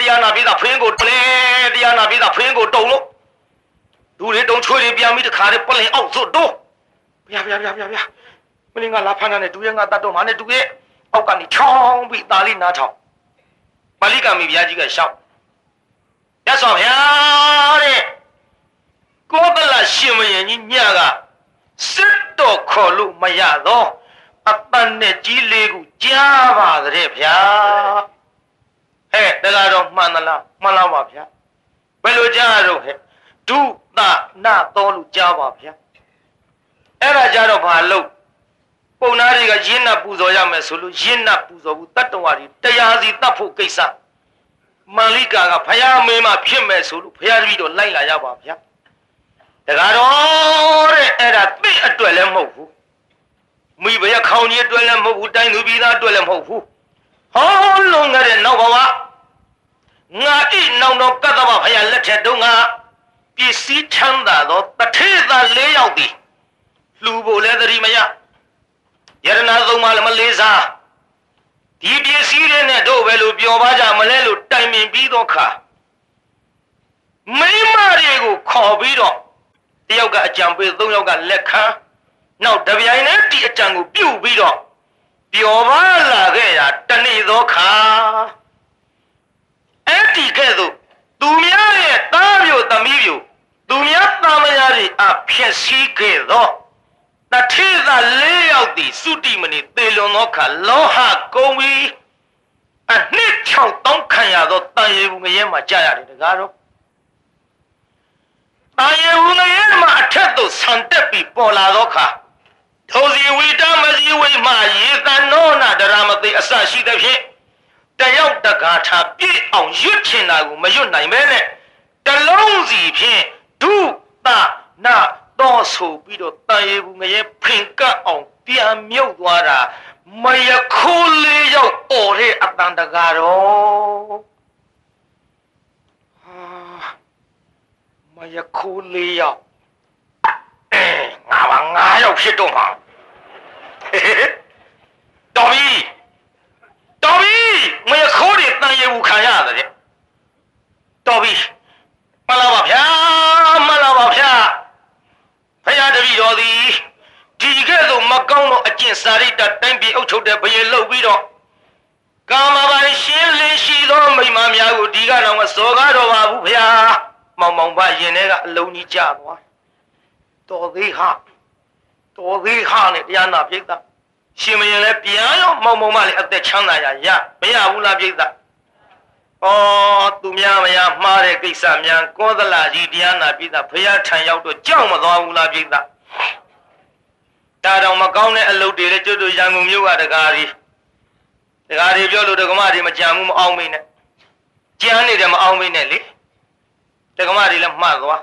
တရားနာပိဋကဖင်းကိုတလဲတရားနာပိဋကဖင်းကိုတုံလို့လူတွေတုံချွေးတွေပြန်ပြီးတခါတည်းပလင်အောက်စွတ်တော့ဗျာဗျာဗျာဗျာဗျာမင်းကလာဖမ်းတဲ့တူရဲ့ငါတတ်တော့မှနဲ့တူရဲ့အောက်ကနေချောင်းပြီးသားလေးနားထောင်မလိကမိဘုရားကြီးကရှောက်ရသော်ဗျာတဲ့ကောသလရှင်မယင်ကြီးညက စစ်တော်ခေါ်လို့မရတော့အပန်းနဲ့ကြီးလေးကိုကြားပါတဲ့ဗျာဟဲ့တကတော့မှန်သလားမှန်လားပါဗျာဘယ်လိုကြားရတော့ဟဲ့ဒုသနာတော်လို့ကြားပါဗျာအဲ့ဒါကြတော့ဘာလို့ပုံနာတွေကရင်းနှပူဇော်ရမယ်ဆိုလို့ရင်းနှပူဇော်ဘူးတတ္တဝါတွေတရားစီတတ်ဖို့ကိစ္စမန္လိကာကဖယားမင်းမဖြစ်မယ်ဆိုလို့ဖယားတပည့်တော်လိုက်လာရပါဗျာ တကားတော့တဲ့အဲ့ဒါသိအတွက်လည်းမဟုတ်ဘူးမိဘရခေါင်းကြီးအတွက်လည်းမဟုတ်ဘူးတိုင်းသူပြည်သားအတွက်လည်းမဟုတ်ဘူးဟောလုံးခဲ့တဲ့နောက်ဘဝငါဣနောင်တော်ကတ္တဗဖယားလက်ထက်တုန်းကပစ္စည်းချမ်းသာသောတထေသား၄ယောက်သည်လူဖို့လည်းသတိမရယရနာသုံးပါလည်းမလေးစားဒီပစ္စည်းတွေနဲ့တို့ပဲလို့ပြောပါကြမလဲလို့တိုင်ပင်ပြီးတော့ခါမိမတွေကိုခေါ်ပြီးတော့ တယောက်ကအကြံပေးသုံးယောက်ကလက်ခံနောက်တပြိုင်တည်းဒီအကြံကိုပြုတ်ပြီးတော့ပျော်ပါလာခဲ့ရာတနေ့သောခါအဲ့ဒီကဲ့သို့သူများရဲ့သားမျိုးသမီးမျိုးသူများသားမယားတွေအဖြစ်စည်းခဲ့သောတထေသာလေးယောက်သည်စုတိမဏိသေလွန်သောခါလောဟကုံပြီးအနှစ်၆တောင်းခံရသောတန်ရေဘူးငရဲမှာကြာရတယ်တကားတော့ တန်ရေဘူးငရဲမှာအထက်သို့ဆန်တက်ပြီးပေါ်လာသောခါထိုစီဝိတမစီဝိမှယေတနောနာဒရမသိအစရှိသဖြင့်တယောက်တကားထားပြည့်အောင်ရွတ်ချင်တာကိုမရွတ်နိုင်ပဲနဲ့တလုံးစီဖြင့်ဒုသနာတော့ဆိုပြီးတော့တန်ရေဘူးငရဲဖင်ကပ်အောင်ပြန်မြုပ်သွားတာမယခိုးလေးရောက်អော်တဲ့အတန်တကားတော့ ဟာမယခိုးလေးရောက်အဲငါပါငါရောက်ဖြစ်တော့မှာတော်ပြီတော်ပြီမယခိုးတွေတန်ရေဘူးခံရတယ်တဲ့တော်ပြီမလာပါဗျာမလာပါဗျာဖရာတပည့်တော်သည်ဒီကဲ့သို့မကောင်းသောအကျင့်စာရိတ္တတိုင်းပြည်အုပ်ချုပ်တဲ့ဘယေလှုပ်ပြီးတော့ကာမပိုင်ရှင်းလင်းရှိသောမိမများကိုဒီကတော့မစောကားတော်ပါဘူးဗျာ မောင်မောင်ဘရင်ထဲကအလုံးကြီးကြသွားတော်သေးဟာတော်သေးဟာနဲ့တရားနာပြိဿရှင်မရင်လည်းပြန်ရောမောင်မောင်မလည်းအသက်ချမ်းသာရရမရဘူးလားပြိဿဩသူများမရမှားတဲ့ကိစ္စများကောသလကြီးတရားနာပြိဿဖရာထံရောက်တော့ကြောက်မသွားဘူးလားပြိဿဒါတော့မကောင်းတဲ့အလုပ်တွေလည်းကျွတ်တို့ရန်ကုန်မြို့ကတကားကြီးတကားကြီးပြောလို့ဒကမတွေမကြံဘူးမအောင်မင်းနဲ့ကြမ်းနေတယ်မအောင်မင်းနဲ့လေ ဒကမတွေလည်းမှတ်သွား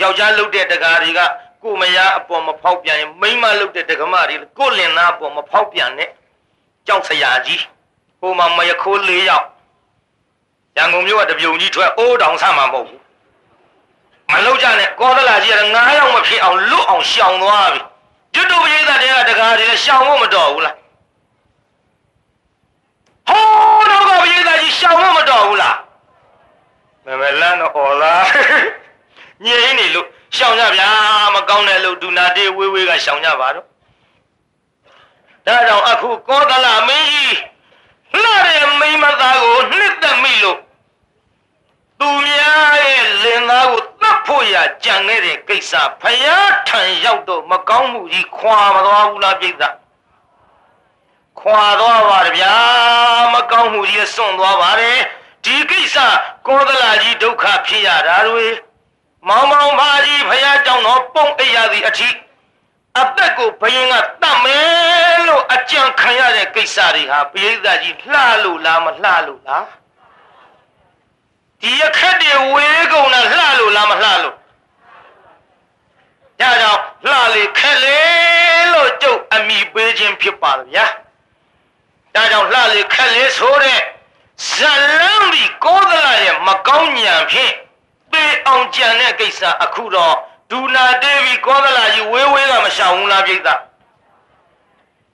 ယောက်ျားလုပ်တဲ့တကားတွေကကိုမယားအပေါ်မဖောက်ပြန်ရင်မိန်းမလုပ်တဲ့ဒကမတွေကိုလင်သားအပေါ်မဖောက်ပြန်နဲ့ကြောက်စရာကြီးဟိုမှာမယခိုး၄ယောက်ရန်ကုန်မြို့ကတပြုံကြီးထွက်အိုးတောင်ဆမှာမဟုတ်ဘူးမလောက်ကြနဲ့ကောသလာကြီးက9ယောက်မဖြစ်အောင်လွတ်အောင်ရှောင်သွားပြီကျွတ်တို့ပရိသတ်တွေကတကားတွေလည်းရှောင်ဖို့မတော်ဘူးလားဟောတော့ကပရိသတ်ကြီးရှောင်ဖို့မတော်ဘူးလား မမလန်းတော့ဩလားညင်းနေလို့ရှောင်ကြဗျာမကောင်းတဲ့လို့ဒုနာတေးဝေးဝေးကရှောင်ကြပါတော့ဒါကြောင့်အခုကောသလမင်းကြီးလှတဲ့မိမသားကိုနှစ်သက်မိလို့သူများရဲ့လင်သားကိုတတ်ဖို့ရကြံခဲ့တဲ့ကိစ္စဖယားထံရောက်တော့မကောင်းမှုကြီးခွာမသွားဘူးလားပြိဿခွာသွားပါဗျာမကောင်းမှုကြီးစွန့်သွားပါတယ် ဒီကိစ္စကောသလကြီးဒုက္ခဖြစ်ရတာတွေမောင်မောင်ဖာကြီးဖယားကြောင့်တော့ပုံအိရသည်အထိအသက်ကိုဘယင်ကတတ်မယ်လို့အကြံခံရတဲ့ကိစ္စတွေဟာပိဋကကြီးလှလို့လားမလှလို့လားဒီအခက်တွေဝေးကုန်တာလှလို့လားမလှလို့ဒါကြောင့်လှလေခက်လေလို့ကျုပ်အမိပေးခြင်းဖြစ်ပါဗျာဒါကြောင့်လှလေခက်လေဆိုတဲ့ဇလန်းဒီကောသလရဲ့မ ကောင်းညံဖြင့်ပေအောင်ကြံတဲ့ကိစ္စအခုတော့ဒူနာတေးပြီးကောသလကြီးဝေးဝေးကမရှောင်ဘူးလားပြိဿ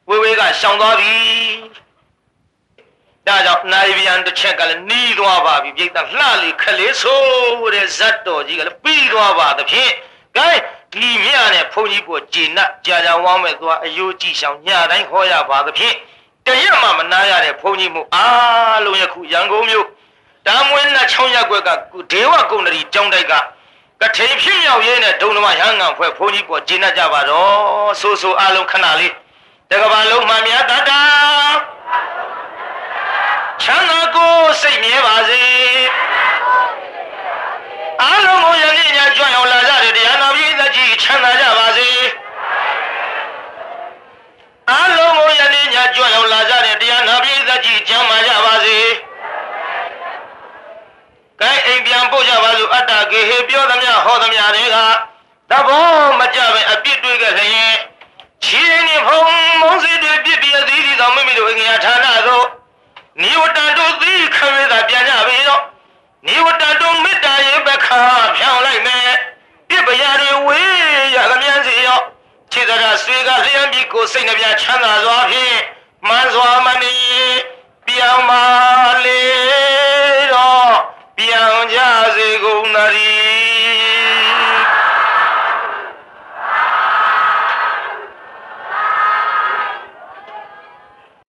ဝေးဝေးကရှောင်သွားပြီဒါကြောင့်နိုင်ပြန်တစ်ချက်ကလည်းနီးသွားပါပြီပြိဿလှလေခလေးဆိုတဲ့ဇတ်တော်ကြီးကလည်းပြီးသွားပါသဖြင့်ကဲဒီမြနဲ့ဘုန်းကြီးကိုဂျေနကြာကြာဝမ်းမဲ့သွားအယိုးကြည့်ဆောင်ညတိုင်းခေါ်ရပါသဖြင့်တရက်မှမနာရတဲ့ဘုန်းကြီးမှုအားလုံးယခုရန်ကုန်မြို့ တာမွေးနဲ့ချောင်းရက်ွက်ကဒေဝကုဏ္ဏရီကျောင်းတိုက်ကကထိန်ဖြစ်မြောက်ရေးနဲ့ဒုံဓမ္မရဟန်းငံဖွဲ့ဘုန်းကြီးပေါ်ဂျင်းကြပါတော့ဆိုဆိုအလုံးခဏလေးတကဘာလုံးမှမြတ်တတာချမ်းသာကိုစိတ်မြဲပါစေအလုံးကိုယနေ့ညကြွရောက်လာကြတဲ့တရားနာပရိသတ်ကြီးချမ်းသာကြပါစေအလုံးကိုယနေ့ညကြွရောက်လာကြတဲ့တရားနာပရိသတ်ကြီးချမ်းသာကြပါစေ ကဲအိမ်ပြန်ပို့ကြပါစို့အတ္တကေဟေပြောသမျှဟောသမျှတွေကသဘောမကြပဲအပြစ်တွေးခဲ့ခြင်းရင်ခြေနေဖုံမုန်းစီတွေပြစ်ပြသည်သည်တော်မိမိတို့အင်္ဂါဌာနသို့နိဝတ္တတို့သိခရေသာပြန်ကြပြီတော့နိဝတ္တတို့မေတ္တာရင်ပခါဖြောင်းလိုက်မယ်ပြစ်ပရာတွေဝေးရသမျှစီရောခြေသရဆွေကလျှံပြီးကိုစိတ်နှပြချမ်းသာစွာဖြင့်မှန်စွာမနေပြောင်းပါလေ ပြောင်ကြစေကုန်သတ